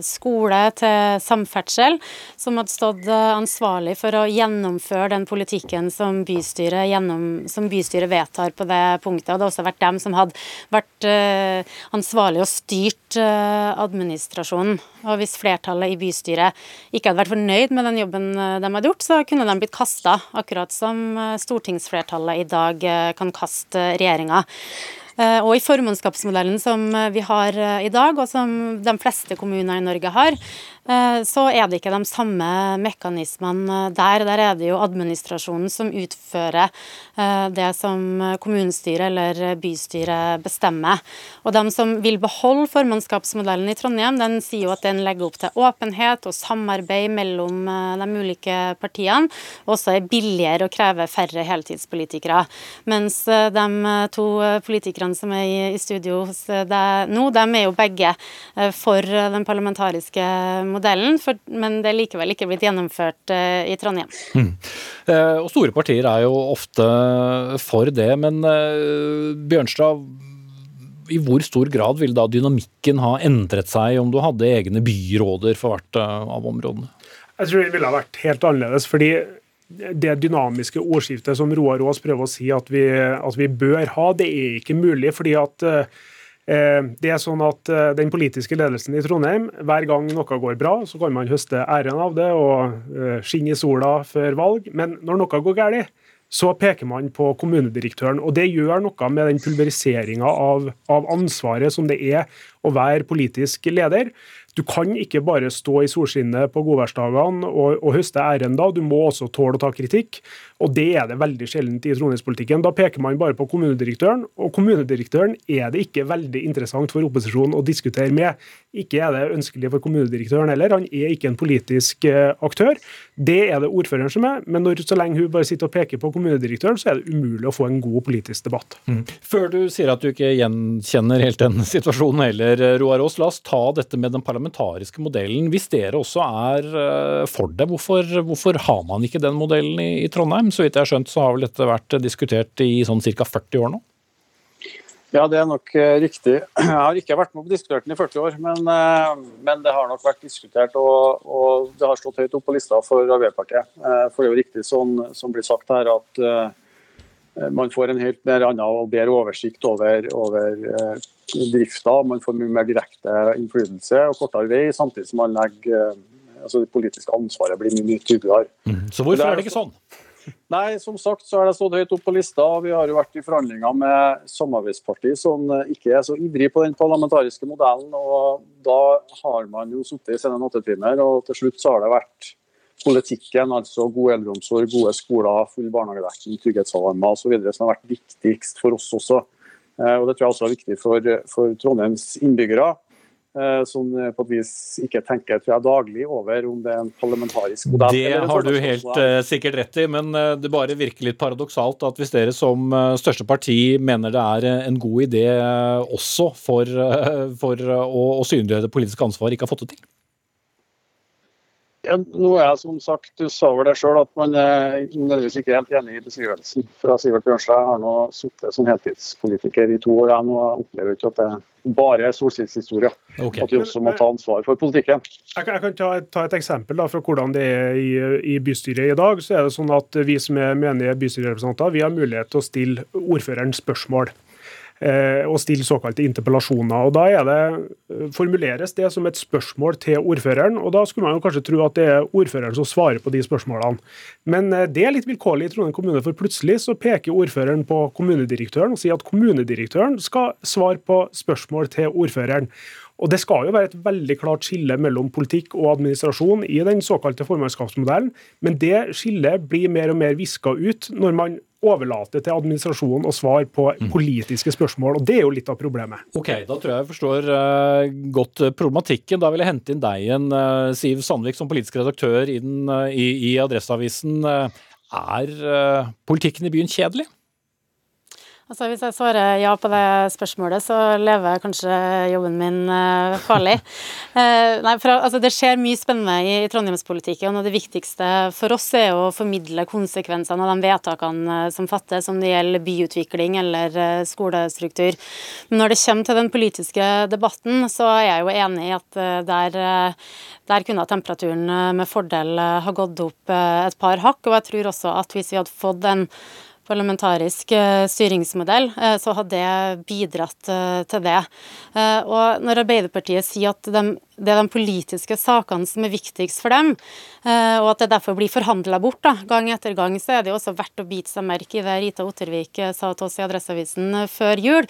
skole til samferdsel, som hadde stått eh, ansvarlig for å gjennomføre den politikken som bystyret, gjennom, som bystyret vedtar på det punktet. Og det hadde også vært dem som hadde vært ansvarlig og styrt administrasjonen. Og hvis flertallet i bystyret ikke hadde vært fornøyd med den jobben de hadde gjort, så kunne de blitt kasta, akkurat som stortingsflertallet i dag kan kaste regjeringa. Eh, og i formannskapsmodellen som vi har eh, i dag, og som de fleste kommuner i Norge har, Eh, så er det ikke de samme mekanismene der. Der er det jo administrasjonen som utfører eh, det som kommunestyret eller bystyret bestemmer. Og de som vil beholde formannskapsmodellen i Trondheim, den sier jo at den legger opp til åpenhet og samarbeid mellom eh, de ulike partiene, og også er billigere og krever færre heltidspolitikere. Mens de to politikerne som er i studio hos deg nå, de er jo begge for den parlamentariske modellen, for, men det er likevel ikke blitt gjennomført uh, i Trondheim. Mm. Uh, og store partier er jo ofte for det, men uh, Bjørnstad, i hvor stor grad ville da dynamikken ha endret seg om du hadde egne byråder for hvert av områdene? Jeg tror det ville ha vært helt annerledes. fordi det dynamiske ordskiftet som Roar Aas prøver å si at vi, at vi, bør ha, det er ikke mulig. fordi at det er sånn at eh, Den politiske ledelsen i Trondheim, hver gang noe går bra, så kan man høste æren av det og eh, skinne i sola før valg. Men når noe går galt, så peker man på kommunedirektøren. og Det gjør noe med den pulveriseringa av, av ansvaret som det er å være politisk leder. Du kan ikke bare stå i solskinnet på godværsdagene og, og høste æren da, du må også tåle å ta kritikk. Og det er det veldig sjeldent i trondheimspolitikken. Da peker man bare på kommunedirektøren, og kommunedirektøren er det ikke veldig interessant for opposisjonen å diskutere med. Ikke er det ønskelig for kommunedirektøren heller, han er ikke en politisk uh, aktør. Det er det ordføreren som er, men når, så lenge hun bare sitter og peker på kommunedirektøren, så er det umulig å få en god politisk debatt. Mm. Før du sier at du ikke gjenkjenner helt den situasjonen heller, Roar Aas, la oss ta dette med den parlamentariske modellen. Hvis dere også er eh, for det, hvorfor, hvorfor har man ikke den modellen i, i, Trondheim? Så vidt jeg har skjønt, så har vel dette vært diskutert i sånn ca. 40 år nå? Ja, det er nok uh, riktig. [CLEARS THROAT] Jeg har ikke vært med på å diskutere den i 40 år, men, uh, men, det har nok vært diskutert, og, og, det har stått høyt opp på lista for Arbeiderpartiet. Uh, for det er jo riktig sånn som blir sagt her, at man får en helt mer annen og bedre oversikt over, over drifta. Man får mye mer direkte innflytelse og kortere vei, samtidig som man legger altså det politiske ansvaret blir mye, mye tydeligere. Mm. Så hvorfor er det ikke sånn? Nei, som sagt så har det stått høyt opp på lista. Vi har jo vært i forhandlinger med samarbeidspartiet som ikke er så ivrig på den parlamentariske modellen. og Da har man jo sittet i sine nattetimer, og til slutt så har det vært politikken, altså god eldreomsorg, gode skoler, full barnehagedekning, trygghetsalarmer osv. som har vært viktigst for oss også. Eh, og Det tror jeg også er viktig for, for Trondheims innbyggere. Eh, som på et vis ikke tenker tror jeg, daglig over om det er en parlamentarisk modell. Det har du helt uh, sikkert rett i, men det bare virker litt paradoksalt at hvis dere som største parti mener det er en god idé også for, for å, å synliggjøre det politiske ansvaret, ikke har fått det til? Ja, nå er jeg som sagt, Du sa vel det sjøl, at man er nødvendigvis ikke helt enig i beskrivelsen fra Sivert Bjørnstad. Jeg har nå sittet som heltidspolitiker i to år. Jeg nå opplever ikke at det bare er solskinnshistorie. Okay. At vi også må ta ansvar for politikken. Jeg kan, jeg kan ta, et, ta, et, eksempel da, fra hvordan det er i, i, bystyret i dag. så er det sånn at Vi som er menige bystyrerepresentanter, vi har mulighet til å stille ordføreren spørsmål. Eh, og stille såkalte interpellasjoner. og Da det, eh, formuleres det som et spørsmål til ordføreren. og Da skulle man jo kanskje tro at det er ordføreren som svarer på de spørsmålene. Men eh, det er litt vilkårlig i Trondheim kommune, for plutselig så peker ordføreren på kommunedirektøren og sier at kommunedirektøren skal svare på spørsmål til ordføreren. Og Det skal jo være et veldig klart skille mellom politikk og administrasjon i den såkalte formannskapsmodellen, men det skillet blir mer og mer viska ut når man overlate til administrasjonen å svare på mm. politiske spørsmål. og Det er jo litt av problemet. Ok, Da tror jeg jeg forstår uh, godt problematikken. Da vil jeg hente inn deg igjen, uh, Siv Sandvik, som politisk redaktør i, den, uh, i, i Adresseavisen. er politikken i byen kjedelig? Altså, hvis jeg svarer ja på det spørsmålet, så lever kanskje jobben min uh, farlig. Uh, [LAUGHS] nei, for, altså, det skjer mye spennende i, i trondheimspolitikken, og det viktigste for oss er å formidle konsekvensene av de vedtakene uh, som fattes, om det gjelder byutvikling eller skolestruktur. Men når det kommer til den politiske debatten, så er jeg jo enig i at der, der kunne temperaturen med fordel ha gått opp et par hakk. Og jeg tror også at hvis vi hadde fått en parlamentarisk eh, styringsmodell, eh, så har det bidratt eh, til det. Og når Arbeiderpartiet sier at de det er de politiske sakene som er viktigst for dem, eh, og at det derfor blir forhandla bort da, gang etter gang, så er det jo også verdt å bite seg merke i det Rita Ottervik eh, sa til oss i Adresseavisen eh, før jul,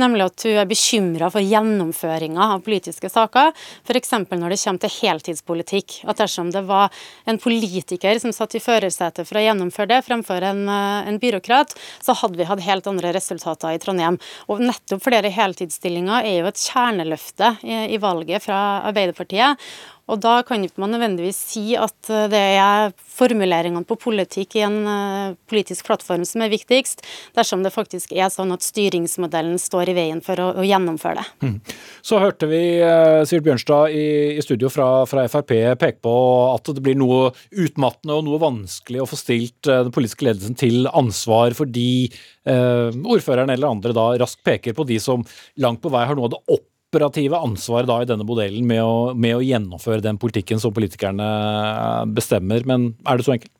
nemlig at hun er bekymra for gjennomføringa av politiske saker, f.eks. når det kommer til heltidspolitikk. At dersom det var en politiker som satt i førersetet for å gjennomføre det, fremfor en, en byråkrat, så hadde vi hatt helt andre resultater i Trondheim. Og nettopp flere heltidsstillinger er jo et kjerneløfte i, i valget fra Arbeiderpartiet. Og da kan ikke man nødvendigvis si at eh, det er formuleringene på politikk i en uh, politisk plattform som er viktigst, dersom det faktisk er sånn at styringsmodellen står i veien for å, å gjennomføre det. Mm. Så hørte vi uh, Sivert Bjørnstad i, i studio fra, fra, Frp peke på at det blir noe utmattende og noe vanskelig å få stilt den politiske ledelsen til ansvar fordi ordføreren eller andre da raskt peker på de som langt på vei har noe av det opp operative ansvaret da i denne modellen med å, med å gjennomføre den politikken som politikerne bestemmer. Men er det så enkelt?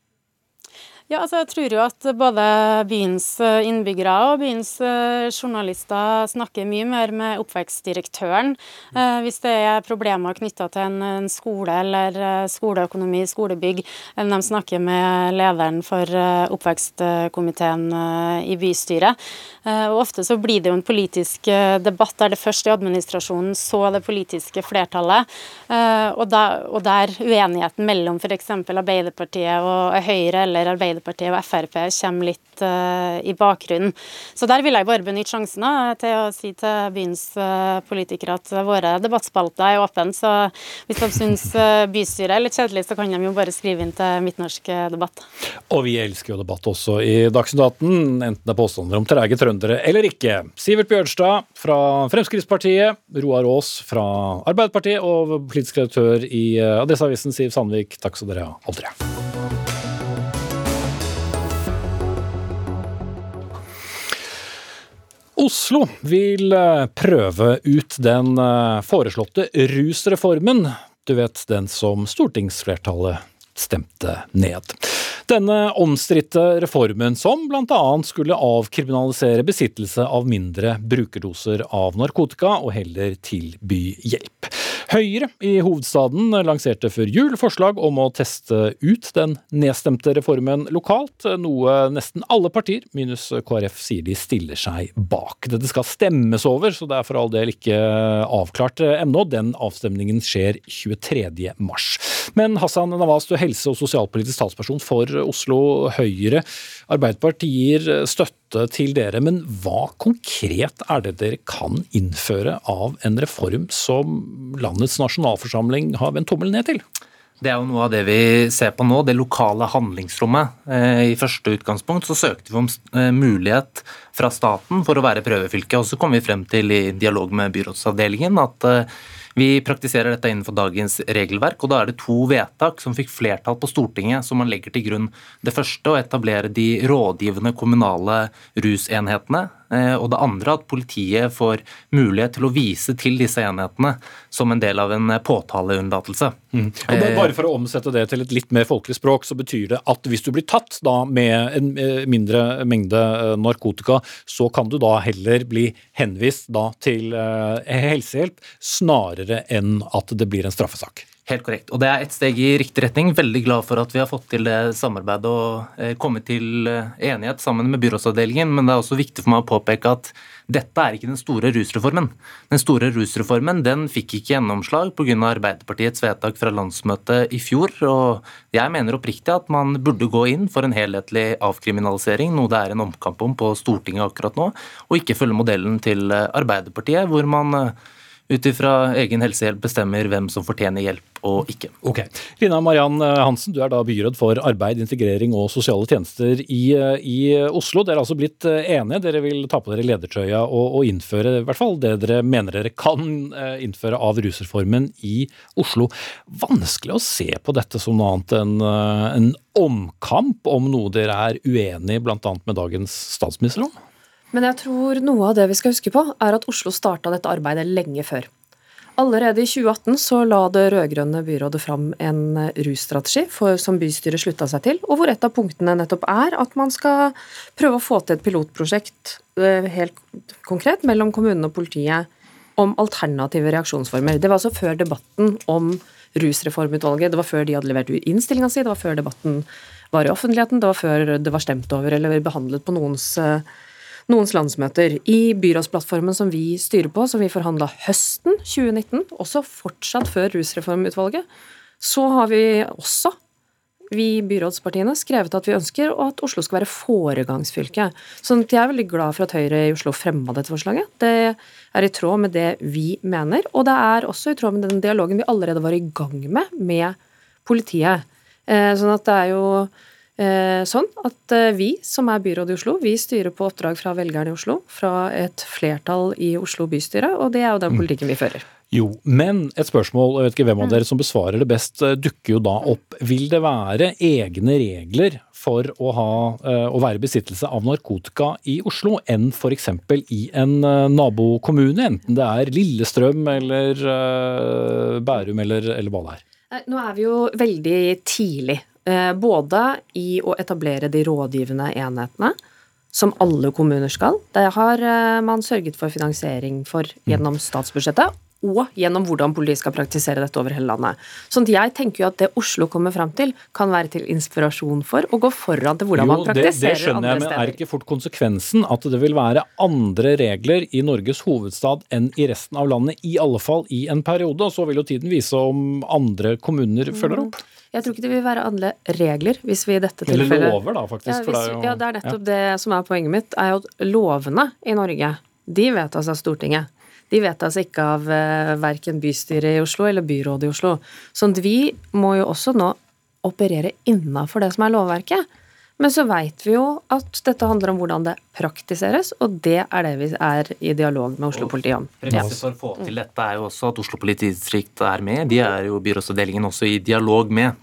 Ja, altså jeg tror jo at både byens eh, innbyggere og byens eh, journalister snakker mye mer med oppvekstdirektøren eh, hvis det er problemer knytta til en, en, skole eller eh, skoleøkonomi, skolebygg, enn de snakker med lederen for eh, oppvekstkomiteen eh, i bystyret. og Ofte så blir det jo en politisk debatt der det først i administrasjonen, så det politiske flertallet, og, da, og der uenigheten mellom f.eks. Arbeiderpartiet og Høyre eller Arbeiderpartiet Arbeiderpartiet og Frp kommer litt uh, i bakgrunnen. Så der vil jeg bare benytte sjansen da, til å si til byens uh, politikere at våre debattspalter er åpne. Så hvis de syns uh, bystyret er litt kjedelig, så kan de jo bare skrive inn til Midtnorsk debatt. Og vi elsker jo debatt også i Dagsnytt 18, enten det er påstander om trege trøndere eller ikke. Sivert Bjørnstad fra Fremskrittspartiet, Roar Aas fra Arbeiderpartiet og politisk redaktør i Adresseavisen Siv Sandvik, takk skal dere ha, tre. Oslo vil eh, prøve ut den eh, foreslåtte rusreformen. Du vet den som stortingsflertallet stemte ned. Denne omstridte reformen, som bl.a. skulle avkriminalisere besittelse av mindre brukerdoser av narkotika, og heller tilby hjelp. Høyre i hovedstaden lanserte før jul forslag om å teste ut den nedstemte reformen lokalt, noe nesten alle partier, minus KrF, sier de stiller seg bak. Dette skal stemmes over, så det er for all del ikke avklart ennå. Den avstemningen skjer 23. mars. Men Hassan Nawaz, du er helse- og sosialpolitisk talsperson for Oslo Høyre. Arbeiderpartiet gir støtte til dere, men hva konkret er det dere kan innføre av en reform som landets nasjonalforsamling har vendt tommelen ned til? Det er jo noe av det vi ser på nå, det lokale handlingsrommet. Eh, I første utgangspunkt så søkte vi om eh, mulighet fra staten for å være prøvefylke, og så kom vi frem til i dialog med byrådsavdelingen at eh, vi praktiserer dette innenfor dagens regelverk, og da er det to vedtak som fikk flertall på Stortinget, som man legger til grunn. Det første å etablere de rådgivende kommunale rusenhetene og det andre at politiet får mulighet til å vise til disse enhetene som en del av en eh, påtaleunnlatelse. Mm. Og bare For å omsette det til et litt mer folkelig språk, så betyr det at hvis du blir tatt da med en eh, mindre mengde narkotika, så kan du da heller bli henvist da til helsehjelp, snarere enn at det blir en straffesak. Helt korrekt. Og det er et steg i riktig retning. Veldig glad for at vi har fått til det samarbeidet og eh, kommet til eh, enighet sammen med byrådsavdelingen. Men det er også viktig for meg å påpeke at dette er ikke den store rusreformen. Den store rusreformen den fikk ikke gjennomslag pga. Arbeiderpartiets vedtak fra landsmøtet i fjor. og Jeg mener oppriktig at man burde gå inn for en helhetlig avkriminalisering, noe det er en omkamp om på Stortinget akkurat nå, og ikke følge modellen til Arbeiderpartiet, hvor man ut ifra egen helsehjelp bestemmer hvem som fortjener hjelp og ikke. Ok. Lina Mariann Hansen, du er da byråd for arbeid, integrering og sosiale tjenester i, i Oslo. Dere har altså blitt enige. Dere vil ta på dere ledertrøya og, og, innføre i hvert fall det dere mener dere kan eh, innføre av rusreformen i Oslo. Vanskelig å se på dette som noe annet enn eh, en omkamp om noe dere er uenig bl.a. med dagens statsminister om? Men jeg tror noe av det vi skal huske på, er at Oslo starta dette arbeidet lenge før. Allerede i 2018 så la det rød-grønne byrådet fram en russtrategi for, som bystyret slutta seg til, og hvor et av punktene nettopp er at man skal prøve å få til et pilotprosjekt eh, helt konkret mellom kommunene og politiet om alternative reaksjonsformer. Det var altså før debatten om Rusreformutvalget, det var før de hadde levert innstillinga si, det var før debatten var i offentligheten, det var før det var stemt over eller behandlet på noens uh, noens landsmøter. I byrådsplattformen som vi styrer på, som vi forhandla høsten 2019, også fortsatt før rusreformutvalget, så har vi også vi byrådspartiene skrevet at vi ønsker at Oslo skal være foregangsfylke. Så jeg er veldig glad for at Høyre i Oslo fremma dette forslaget. Det er i tråd med det vi mener, og det er også i tråd med den dialogen vi allerede var i gang med med politiet. Eh, sånn at det er jo sånn at eh, vi som er byrådet i Oslo, vi styrer på oppdrag fra velgerne i Oslo, fra et flertall i Oslo bystyre, og det er jo den mm. politikken vi fører. Jo, men et spørsmål, jeg vet ikke hvem av dere som besvarer det best, eh, dukker jo da opp. Vil det være egne regler for å, ha, å være i besittelse av narkotika i Oslo enn f.eks. i en nabokommune, enten det er Lillestrøm eller Bærum eller, eller hva det er? Nå er vi jo veldig tidlig Eh, både i å etablere de rådgivende enhetene, som alle kommuner skal. Det har eh, man sørget for finansiering for gjennom statsbudsjettet, og gjennom hvordan politiet skal praktisere dette over hele landet. Sånn at jeg tenker jo at det Oslo kommer fram til, kan være til inspirasjon for å gå foran til hvordan jo, man praktiserer andre steder. Det skjønner jeg, men er ikke fort konsekvensen at det vil være andre regler i Norges hovedstad enn i resten av landet, i alle fall i en periode? Og så vil jo tiden vise om andre kommuner følger opp. Jeg tror ikke det vil være andre regler hvis vi i dette tilfellet Eller lover, da, faktisk. Ja, hvis, det jo, ja, det er nettopp ja. det som er poenget mitt, er jo at lovene i Norge, de vedtas av Stortinget. De vedtas ikke av uh, verken bystyret i Oslo eller byrådet i Oslo. At vi må jo også nå operere innafor det som er lovverket. Men så veit vi jo at dette handler om hvordan det praktiseres, og det er det vi er i dialog med Oslo-politiet om. Premisset for å få til dette er jo også at Oslo politidistrikt er med. De er jo byrådsavdelingen også i dialog med.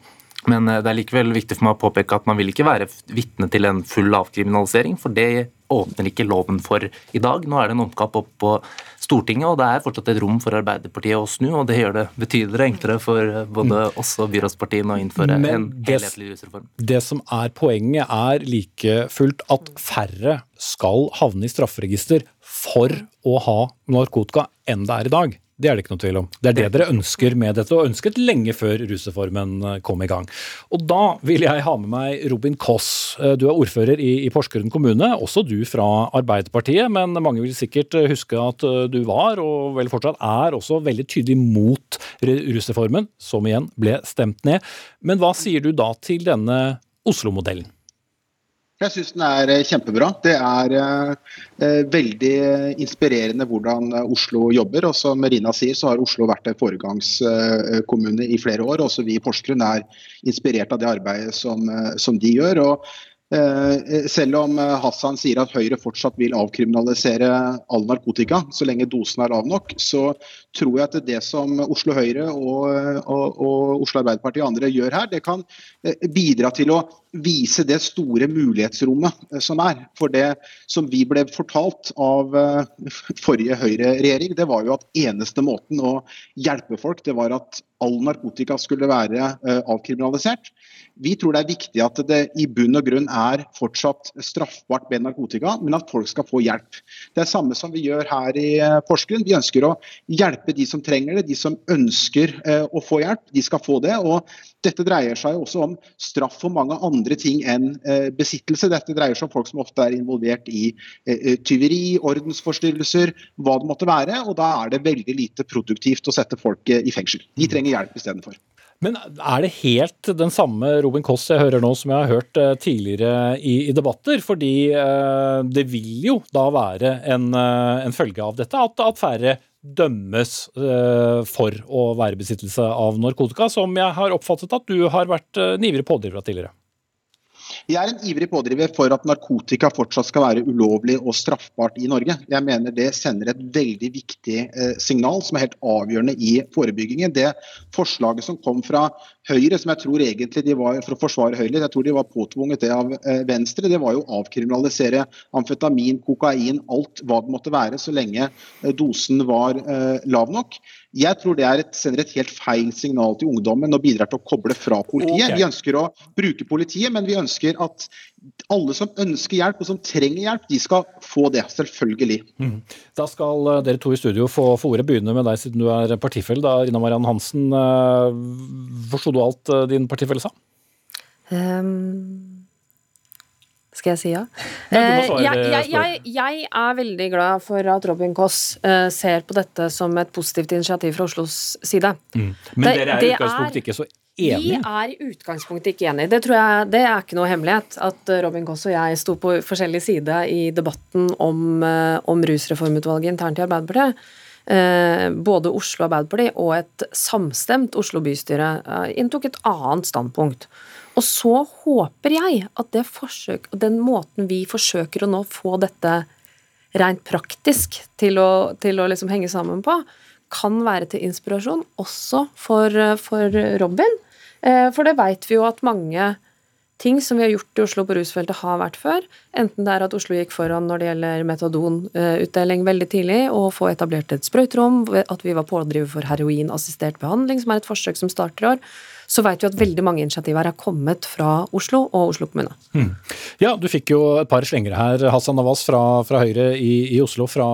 Men eh, det er likevel viktig for meg å påpeke at man vil ikke være vitne til en full avkriminalisering, for det åpner ikke loven for i dag. Nå er det en omkamp opp på Stortinget, og det er fortsatt et rom for Arbeiderpartiet å snu, og det gjør det betydelig enklere for eh, både mm. oss og byrådspartiene å innføre Men en helhetlig rusreform. Det som er poenget, er like fullt at færre skal havne i strafferegister for å ha narkotika enn det er i dag. Det er det ikke noe tvil om. Det er det dere ønsker med dette, og ønsket lenge før rusreformen eh, kom i gang. Og da vil jeg ha med meg Robin Koss. Eh, du er ordfører i, i Porsgrunn kommune, også du fra Arbeiderpartiet. Men mange vil sikkert eh, huske at du var, og vel fortsatt er, også veldig tydelig mot rusreformen, som igjen ble stemt ned. Men hva sier du da til denne Oslo-modellen? Jeg syns den er eh, kjempebra. Det er eh, eh, veldig inspirerende hvordan Oslo jobber. og Som Rina sier, så har Oslo vært en foregangskommune i flere år. Også vi i Porsgrunn er inspirert av det arbeidet som, som de gjør. og Eh, selv om eh, Hassan sier at Høyre fortsatt vil avkriminalisere all narkotika så lenge dosen er lav nok, så tror jeg at det som Oslo Høyre og, og, og Oslo Arbeiderparti og andre gjør her, det kan eh, bidra til å vise det store mulighetsrommet som er. For det som vi ble fortalt av forrige Høyre-regjering, det var jo at eneste måten å hjelpe folk, det var at all narkotika skulle være avkriminalisert. Vi tror det er viktig at det i bunn og grunn er fortsatt straffbart med narkotika, men at folk skal få hjelp. Det er samme som vi gjør her i eh, Porsgrunn. Vi ønsker å hjelpe de som trenger det. De som ønsker eh, å få hjelp, de skal få det. og dette dreier seg også om straff for mange andre ting enn eh, besittelse. Dette dreier seg om folk som ofte er involvert i tyveri, ordensforstyrrelser, hva det måtte være. og Da er det veldig lite produktivt å sette folk i fengsel. De trenger hjelp istedenfor. Men er det helt den samme Robin Koss jeg hører nå som jeg har hørt eh, tidligere i, i debatter? Fordi eh, det vil jo da være en, eh, en følge av dette at, at færre dømmes eh, for å være besittelse av narkotika, som jeg har oppfattet at du har vært eh, en ivrig pådriver av tidligere. Jeg er en ivrig pådriver for at narkotika fortsatt skal være ulovlig og straffbart i Norge. Jeg mener det sender et veldig viktig eh, signal som er helt avgjørende i forebyggingen. Det forslaget som kom fra Høyre, som jeg tror egentlig de var for å forsvare Høyre, jeg tror de var påtvunget det av eh, Venstre, det var jo å avkriminalisere amfetamin, kokain, alt hva det måtte være, så lenge eh, dosen var eh, lav nok. Jeg tror det et, sender et helt feil signal til ungdommen og bidrar til å koble fra politiet. Okay. Vi ønsker å bruke politiet, men vi ønsker at alle som ønsker hjelp og som trenger hjelp, de skal få det. Selvfølgelig. Mm. Da skal eh, dere to i studio få, få ordet. Begynne med deg siden du er partifelle. Da, Rina Mariann Hansen, forsto du alt uh, din partifelle sa? Um skal jeg si ja? Eh, jeg, jeg, jeg, jeg, er veldig glad for at Robin Koss ser på dette som et positivt initiativ fra Oslos side. Mm. Men det, dere er i utgangspunktet ikke så enige? Vi er i utgangspunktet ikke enige. Det tror jeg, det er ikke noe hemmelighet. At Robin Koss og jeg sto på forskjellig side i debatten om, uh, om rusreformutvalget internt i Arbeiderpartiet. Uh, både Oslo Arbeiderparti og et samstemt Oslo bystyre inntok et annet standpunkt. Og så håper jeg at det forsøk, den måten vi forsøker å nå få dette rent praktisk til å, til å liksom henge sammen på, kan være til inspirasjon også for, for Robin. Eh, for det veit vi jo at mange ting som vi har gjort i Oslo på rusfeltet, har vært før. Enten det er at Oslo gikk foran når det gjelder metadonutdeling veldig tidlig, og få etablert et sprøyterom, at vi var pådriver for heroinassistert behandling, som er et forsøk som starter i år så vet vi at veldig mange initiativ her er kommet fra Oslo og Oslo kommune. Mm. Ja, du fikk jo et par slengere her, Hassan Navas fra, fra Høyre i, i Oslo, fra,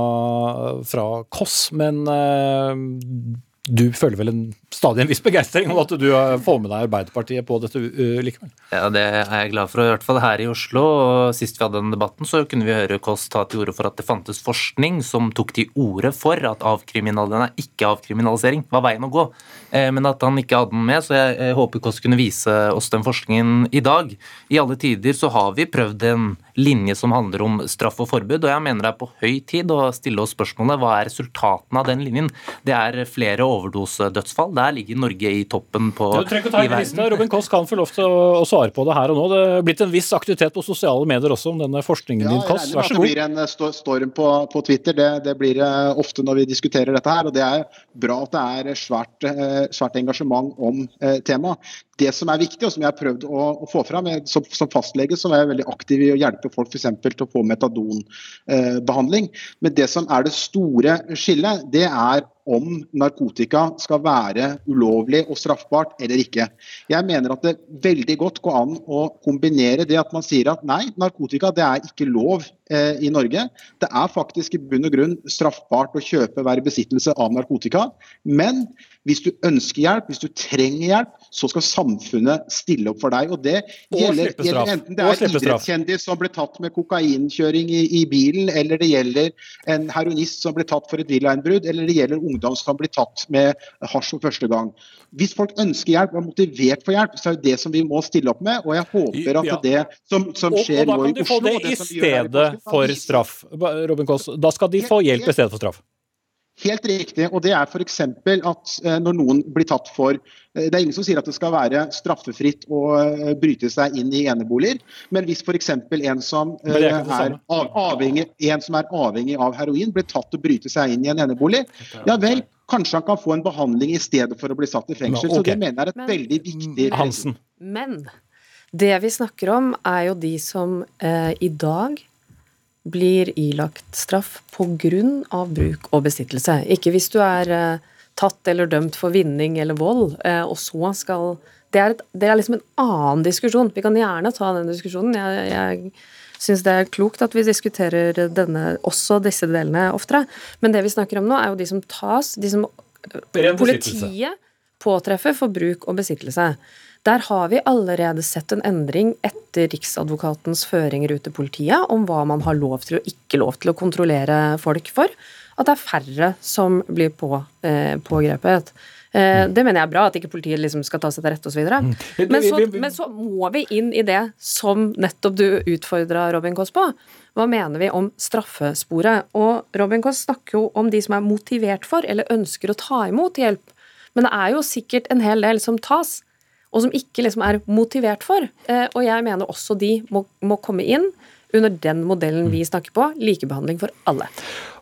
fra Koss. Men eh, du føler vel en, stadig en viss begeistring om at du eh, får med deg Arbeiderpartiet på dette uh, likevel? Ja, det er jeg glad for, i hvert fall her i Oslo. og Sist vi hadde den debatten, så kunne vi høre Kåss ta til orde for at det fantes forskning som tok til orde for at avkriminalisering er ikke avkriminalisering var veien å gå. Eh, men at han ikke hadde den med, så jeg, håper Kåss kunne vise oss den forskningen i dag. I alle tider så har vi prøvd en linje som handler om straff og forbud, og jeg mener det er på høy tid å stille oss spørsmålet hva er resultatene av den linjen. Det er flere overdosedødsfall. Der ligger Norge i toppen på du trenger ikke ta i verden. Robin Koss kan få lov til å, svare på det her og nå. Det er blitt en viss aktivitet på sosiale medier også om denne forskningen ja, din, Koss. Vær så god. Det blir en eh, storm på, på Twitter. Det, det, blir det eh, ofte når vi diskuterer dette her. og Det er bra at det er svært, eh, svært engasjement om eh, temaet. Det som er viktig, og som jeg har prøvd å, å få fram som, som, fastlege, så er jeg veldig aktiv i å hjelpe folk f.eks. til å få metadonbehandling. Eh, Men det som er det store skillet, det er om narkotika skal være ulovlig og straffbart eller ikke. Jeg mener at det veldig godt går an å kombinere det at man sier at nei, narkotika det er ikke lov eh, i Norge. Det er faktisk i bunn og grunn straffbart å kjøpe, være i besittelse av narkotika. Men hvis du ønsker hjelp, hvis du trenger hjelp, så skal samfunnet stille opp for deg. Og Det gjelder, gjelder enten det er idrettskjendis som ble tatt med kokainkjøring i, i, bilen, eller det gjelder en heroinist som ble tatt for et villainnbrudd, eller det gjelder ungdom som blir tatt med hasj for første gang. Hvis folk ønsker hjelp og er motivert for hjelp, så er det det som vi må stille opp med. Og jeg håper at ja. det som, som skjer nå i Oslo Og da kan du få det i stedet for straff. Robin Kåss. da skal de få hjelp i stedet for straff. Helt riktig. og det er f.eks. at eh, når noen blir tatt for eh, Det er ingen som sier at det skal være straffefritt å eh, bryte seg inn i eneboliger, men hvis f.eks. En, som er avhengig, en som er avhengig av heroin, blir tatt og bryter seg inn i en enebolig, ja vel, kanskje han kan få en behandling i stedet for å bli satt i fengsel. Okay. Så det mener jeg er et men, veldig viktig Hansen. Men det vi snakker om, er jo de som eh, i dag blir ilagt straff pga. bruk og besittelse. Ikke hvis du er eh, tatt eller dømt for vinning eller vold, eh, og så skal det er, et, det er, liksom en annen diskusjon. Vi kan gjerne ta den diskusjonen. Jeg, jeg syns det er klokt at vi diskuterer denne, også disse delene oftere. Men det vi snakker om nå, er jo de som tas, de som politiet påtreffer for bruk og besittelse. Der har vi allerede sett en endring etter Riksadvokatens føringer ut til politiet om hva man har lov til og ikke lov til å kontrollere folk for, at det er færre som blir på, eh, pågrepet. Eh, det mener jeg er bra, at ikke politiet liksom skal ta seg til rette osv. Mm. Men, så, men så må vi inn i det som nettopp du utfordra Robin Koss på. Hva mener vi om straffesporet? Og Robin Koss snakker jo om de som er motivert for, eller ønsker å ta imot hjelp. Men det er jo sikkert en hel del som tas, og som ikke liksom er motivert for. Eh, og jeg mener også de må, må komme inn under den modellen vi snakker på, likebehandling for alle.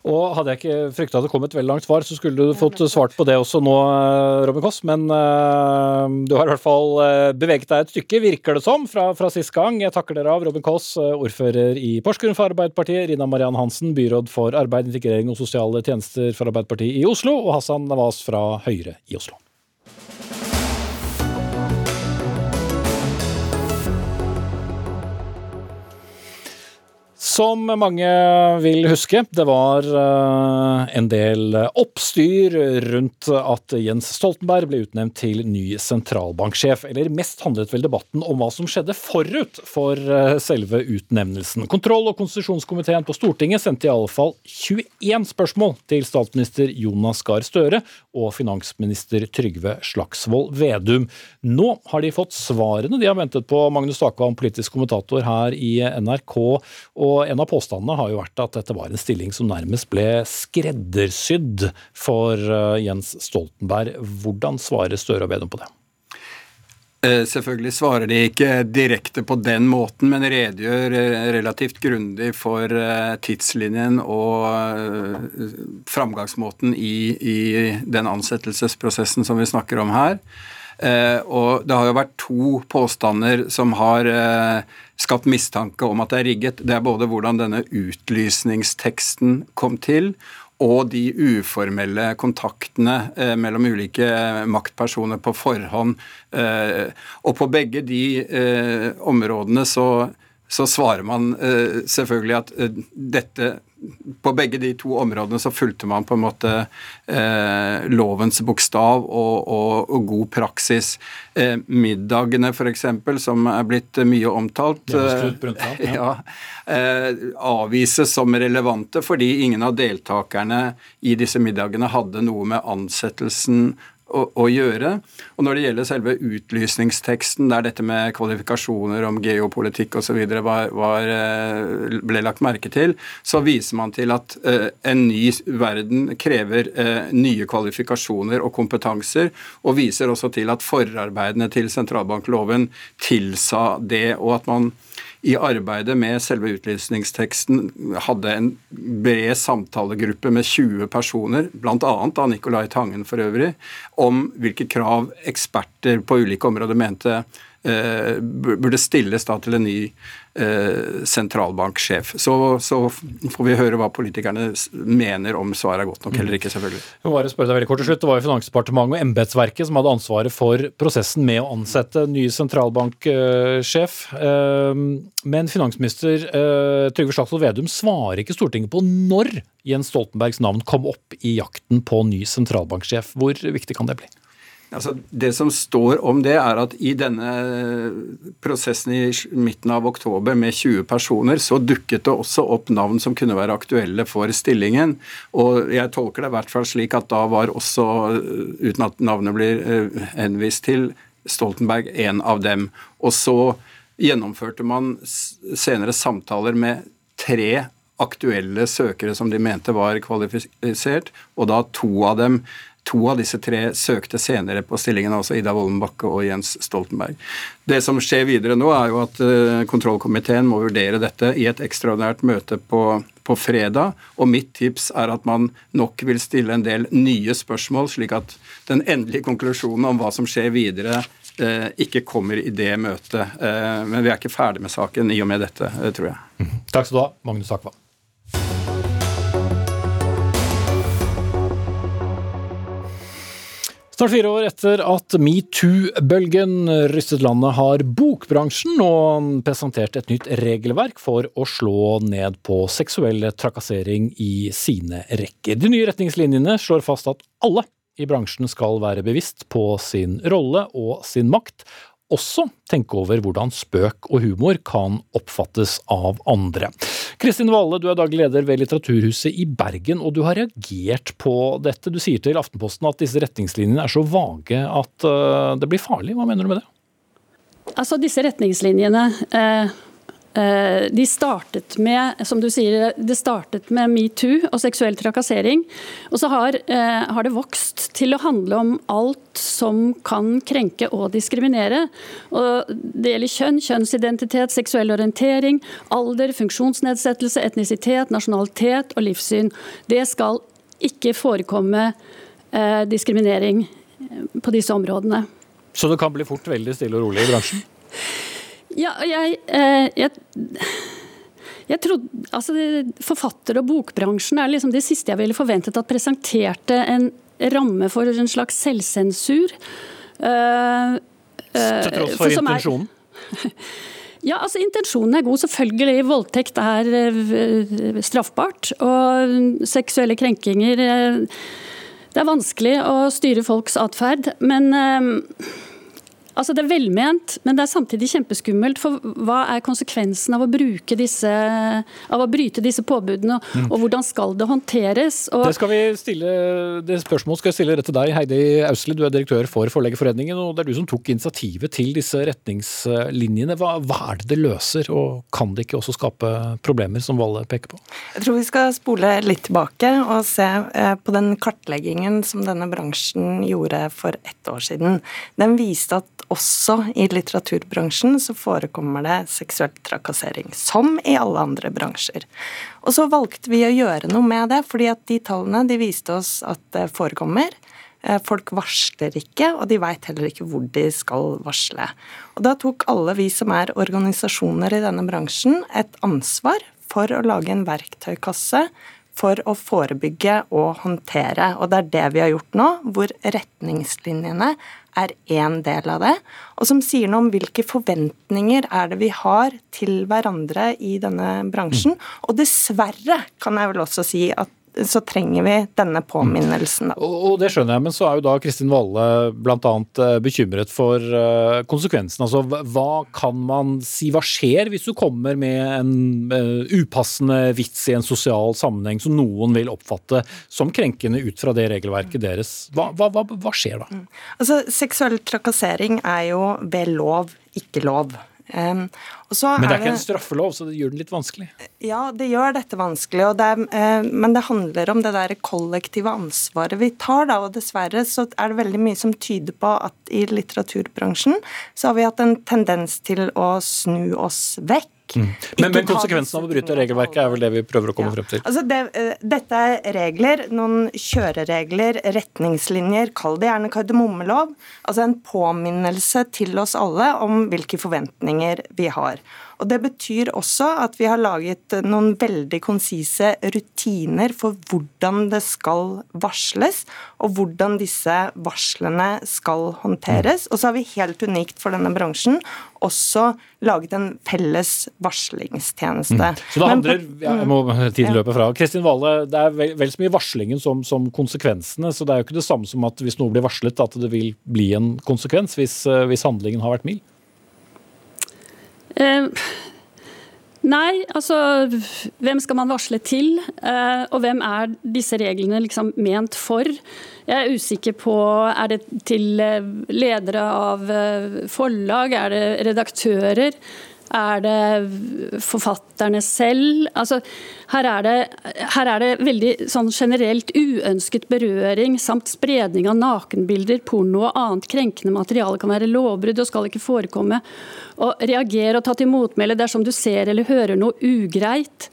Og Hadde jeg ikke frykta det kom et veldig langt svar, så skulle du fått svart på det også nå, eh, Robin Koss. Men uh, du har i hvert fall beveget deg et stykke, virker det som, fra, fra sist gang. Jeg takker dere av, Robin Koss, ordfører i Porsgrunn for Arbeiderpartiet, Rina Mariann Hansen, byråd for arbeid, integrering og sosiale tjenester for Arbeiderpartiet i Oslo, og Hassan Nawaz fra Høyre i Oslo. Som mange vil huske, det var eh, en del oppstyr rundt at Jens Stoltenberg ble utnevnt til ny sentralbanksjef. Eller mest handlet vel debatten om hva som skjedde forut for eh, selve utnevnelsen. Kontroll- og konstitusjonskomiteen på Stortinget sendte i alle fall 21 spørsmål til statsminister Jonas Gahr Støre og finansminister Trygve Slagsvold Vedum. Nå har de fått svarene de har ventet på. Magnus Takvam, politisk kommentator her i NRK. og og En av påstandene har jo vært at dette var en stilling som nærmest ble skreddersydd for eh, Jens Stoltenberg. Hvordan svarer Støre og Vedum på det? Eh, selvfølgelig svarer de ikke direkte på den måten, men redegjør eh, relativt grundig for tidslinjen og framgangsmåten i, i den ansettelsesprosessen som vi snakker om her. Og det har jo vært to påstander som har skapt mistanke om at det er rigget. Det er både hvordan denne utlysningsteksten kom til, og de uformelle kontaktene eh, mellom ulike maktpersoner på forhånd. Eh, og på begge de eh, områdene så, så svarer man uh, selvfølgelig at uh, dette på begge de to områdene så fulgte man på en måte uh, lovens bokstav og, og, og god praksis. Middagene f.eks., som er blitt mye omtalt, [LAUGHS] ja, ja, eh, avvises som relevante fordi ingen av deltakerne i disse middagene hadde noe med ansettelsen å, å, gjøre. Og når det gjelder selve utlysningsteksten, der dette med kvalifikasjoner om geopolitikk osv. Eh, ble lagt merke til, så viser man til at uh, en ny verden krever uh, nye kvalifikasjoner og kompetanser, og viser også til at forarbeidene til sentralbankloven tilsa det, og at man i arbeidet med selve utlysningsteksten hadde en bred samtalegruppe med 20 personer, bl.a. av Nicolai Tangen for øvrig, om hvilke krav eksperter på ulike områder mente burde stilles da til en ny eh, sentralbanksjef. Så, så, får vi høre hva politikerne mener om svaret er godt nok eller ikke, selvfølgelig. Jeg bare spørre deg veldig kort til slutt. Det var jo Finansdepartementet og embetsverket som hadde ansvaret for prosessen med å ansette ny sentralbanksjef. Eh, men finansminister eh, Trygve Slagsvold Vedum svarer ikke Stortinget på når Jens Stoltenbergs navn kom opp i jakten på ny sentralbanksjef. Hvor viktig kan det bli? Altså, det som står om det, er at i denne prosessen i midten av oktober med 20 personer, så dukket det også opp navn som kunne være aktuelle for stillingen. Og jeg tolker det i hvert fall slik at da var også, uten at navnet blir eh, henvist til, Stoltenberg en av dem. Og så gjennomførte man senere samtaler med tre aktuelle søkere som de mente var kvalifisert, og da to av dem To av disse tre søkte senere på stillingen, altså Ida Wollenbakke og Jens Stoltenberg. Det som skjer videre nå, er jo at eh, kontrollkomiteen må vurdere dette i et ekstraordinært møte på, på fredag. Og mitt tips er at man nok vil stille en del nye spørsmål, slik at den endelige konklusjonen om hva som skjer videre, eh, ikke kommer i det møtet. Eh, men vi er ikke ferdig med saken i og med dette, tror jeg. Takk skal du ha, Magnus Akva. Snart fire år etter at metoo-bølgen rystet landet, har bokbransjen nå presentert et nytt regelverk for å slå ned på seksuell trakassering i sine rekker. De nye retningslinjene slår fast at alle i bransjen skal være bevisst på sin rolle og sin makt, også tenke over hvordan spøk og humor kan oppfattes av andre. Kristin Valle, du er daglig leder ved Litteraturhuset i Bergen, og du har reagert på dette. Du sier til Aftenposten at disse retningslinjene er så vage at uh, det blir farlig. Hva mener du med det? Altså, disse retningslinjene eh, Eh, de startet med som du sier, det startet med metoo og seksuell trakassering. Og så har, eh, har, det vokst til å handle om alt som kan krenke og diskriminere. Og det gjelder kjønn, kjønnsidentitet, seksuell orientering, alder, funksjonsnedsettelse, etnisitet, nasjonalitet og livssyn. Det skal ikke forekomme eh, diskriminering på disse områdene. Så det kan bli fort veldig stille og rolig i bransjen? Ja, jeg, eh, jeg, jeg trodde, altså Forfatter- og bokbransjen er liksom det siste jeg ville forventet at presenterte en ramme for en slags selvsensur. Uh, Til tross for, for intensjonen? [LAUGHS] Ja, altså Intensjonen er god. Selvfølgelig. Voldtekt er straffbart. Og seksuelle krenkinger Det er vanskelig å styre folks atferd. Men Altså Det er velment, men det er samtidig kjempeskummelt. For hva er konsekvensen av å, bruke disse, av å bryte disse påbudene, mm. og hvordan skal det håndteres? Og det, skal vi stille, det spørsmålet skal jeg stille rett til deg, Heidi Ausli. Du er direktør for Forleggerforeningen, og det er du som tok initiativet til disse retningslinjene. Hva, hva er det det løser, og kan det ikke også skape problemer, som Valle peker på? Jeg tror vi skal spole litt tilbake og se eh, på den kartleggingen som denne bransjen gjorde for ett år siden. Den viste at også i litteraturbransjen så forekommer det seksuell trakassering, som i alle andre bransjer. Og så valgte vi å gjøre noe med det, fordi at de tallene de viste oss at det forekommer. Eh, folk varsler ikke, og de veit heller ikke hvor de skal varsle. Og da tok alle vi som er organisasjoner i denne bransjen, et ansvar for å lage en verktøykasse for å forebygge og håndtere. Og det er det vi har gjort nå, hvor retningslinjene er én del av det, og som sier noe om hvilke forventninger er det vi har til hverandre i denne bransjen. Mm. Og dessverre kan jeg vel også si at så trenger vi denne påminnelsen. Da. Og Det skjønner jeg, men så er jo da Kristin Valle bl.a. Eh, bekymret for eh, konsekvensen. Altså, hva kan man si, hva skjer hvis du kommer med en uh, upassende vits i en sosial sammenheng som noen vil oppfatte som krenkende ut fra det regelverket deres? Hva, hva, hva, hva skjer da? Mm. Altså, Seksuell trakassering er jo ved lov, ikke lov. Um, men det er, ikke en straffelov, så det gjør den litt vanskelig? Ja, det gjør dette vanskelig. Det er, uh, men det handler om det der kollektive ansvaret vi tar. Da, og dessverre så er det veldig mye som tyder på at i litteraturbransjen så har vi hatt en tendens til å snu oss vekk Mm. Men, men konsekvensen av å bryte regelverket er vel det vi prøver å komme ja. frem til? Altså det, uh, dette er regler, noen kjøreregler, retningslinjer, kall det gjerne kardemommelov. Altså en påminnelse til oss alle om hvilke forventninger vi har. Og Det betyr også at vi har laget noen veldig konsise rutiner for hvordan det skal varsles, og hvordan disse varslene skal håndteres. Og så har vi helt unikt for denne bransjen også laget en felles varslingstjeneste. Mm. Så det handler, jeg må tiden løpe fra. Kristin Vale, det er vel, vel, så mye varslingen som, som, konsekvensene. Så det er jo ikke det samme som at hvis noe blir varslet, at det vil bli en konsekvens hvis, hvis handlingen har vært mild? Uh, nei, altså Hvem skal man varsle til? Uh, og hvem er disse reglene liksom ment for? Jeg er usikker på Er det til eh, ledere av forlag? Er det redaktører? Er det forfatterne selv? Altså, her, er det, her er det veldig sånn generelt uønsket berøring samt spredning av nakenbilder, porno og annet krenkende materiale kan være lovbrudd og skal ikke forekomme. Og reagere og ta til motmæle dersom du ser eller hører noe ugreit.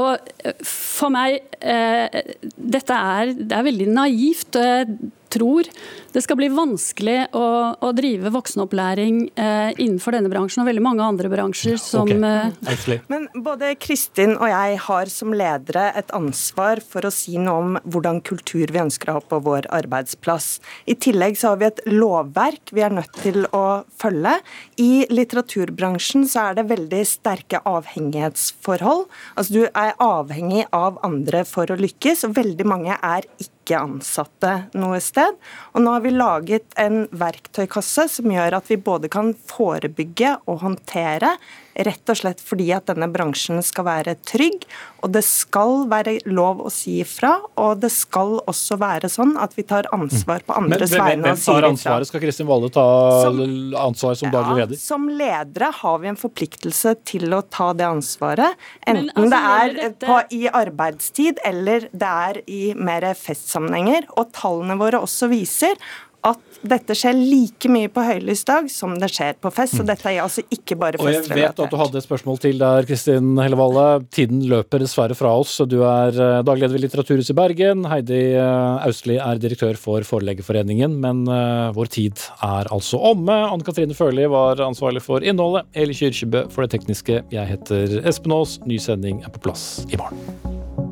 Og eh, for meg, eh, dette er, det er veldig naivt. jeg tror det skal bli vanskelig å, å drive voksenopplæring eh, innenfor denne bransjen og veldig mange andre bransjer som okay. eh... Men både Kristin og jeg har som ledere et ansvar for å si noe om hvordan kultur vi ønsker å ha på vår arbeidsplass. I tillegg så har vi et lovverk vi er nødt til å følge. I litteraturbransjen så er det veldig sterke avhengighetsforhold. Altså Du er avhengig av andre for å lykkes, og veldig mange er ikke ikke ansatte noe sted. Og nå har vi laget en verktøykasse som gjør at vi både kan forebygge og håndtere Rett og slett fordi at denne bransjen skal være trygg, og det skal være lov å si ifra. Og det skal også være sånn at vi tar ansvar på andres vegne Men. Hvem tar ansvaret? Skal Kristin Valle ta som, ansvar som daglig leder? Ja, som ledere har vi en forpliktelse til å ta det ansvaret. Enten altså, det er dette... på, i arbeidstid eller det er i mer festsammenhenger. Og tallene våre også viser at dette skjer like mye på høylysdag som det skjer på fest. Så mm. dette er altså ikke bare festrelatert. Og jeg vet at du hadde et spørsmål til der, Kristin Hellevalle. Tiden løper dessverre fra oss. Du er daglig dagleder ved Litteraturhuset i Bergen. Heidi eh, Austli er direktør for Forleggerforeningen. Men uh, vår tid er altså omme. Anne Katrine Førli var ansvarlig for innholdet. Eli Kyrkjebø for det tekniske. Jeg heter Espen Aas. Ny sending er på plass i morgen.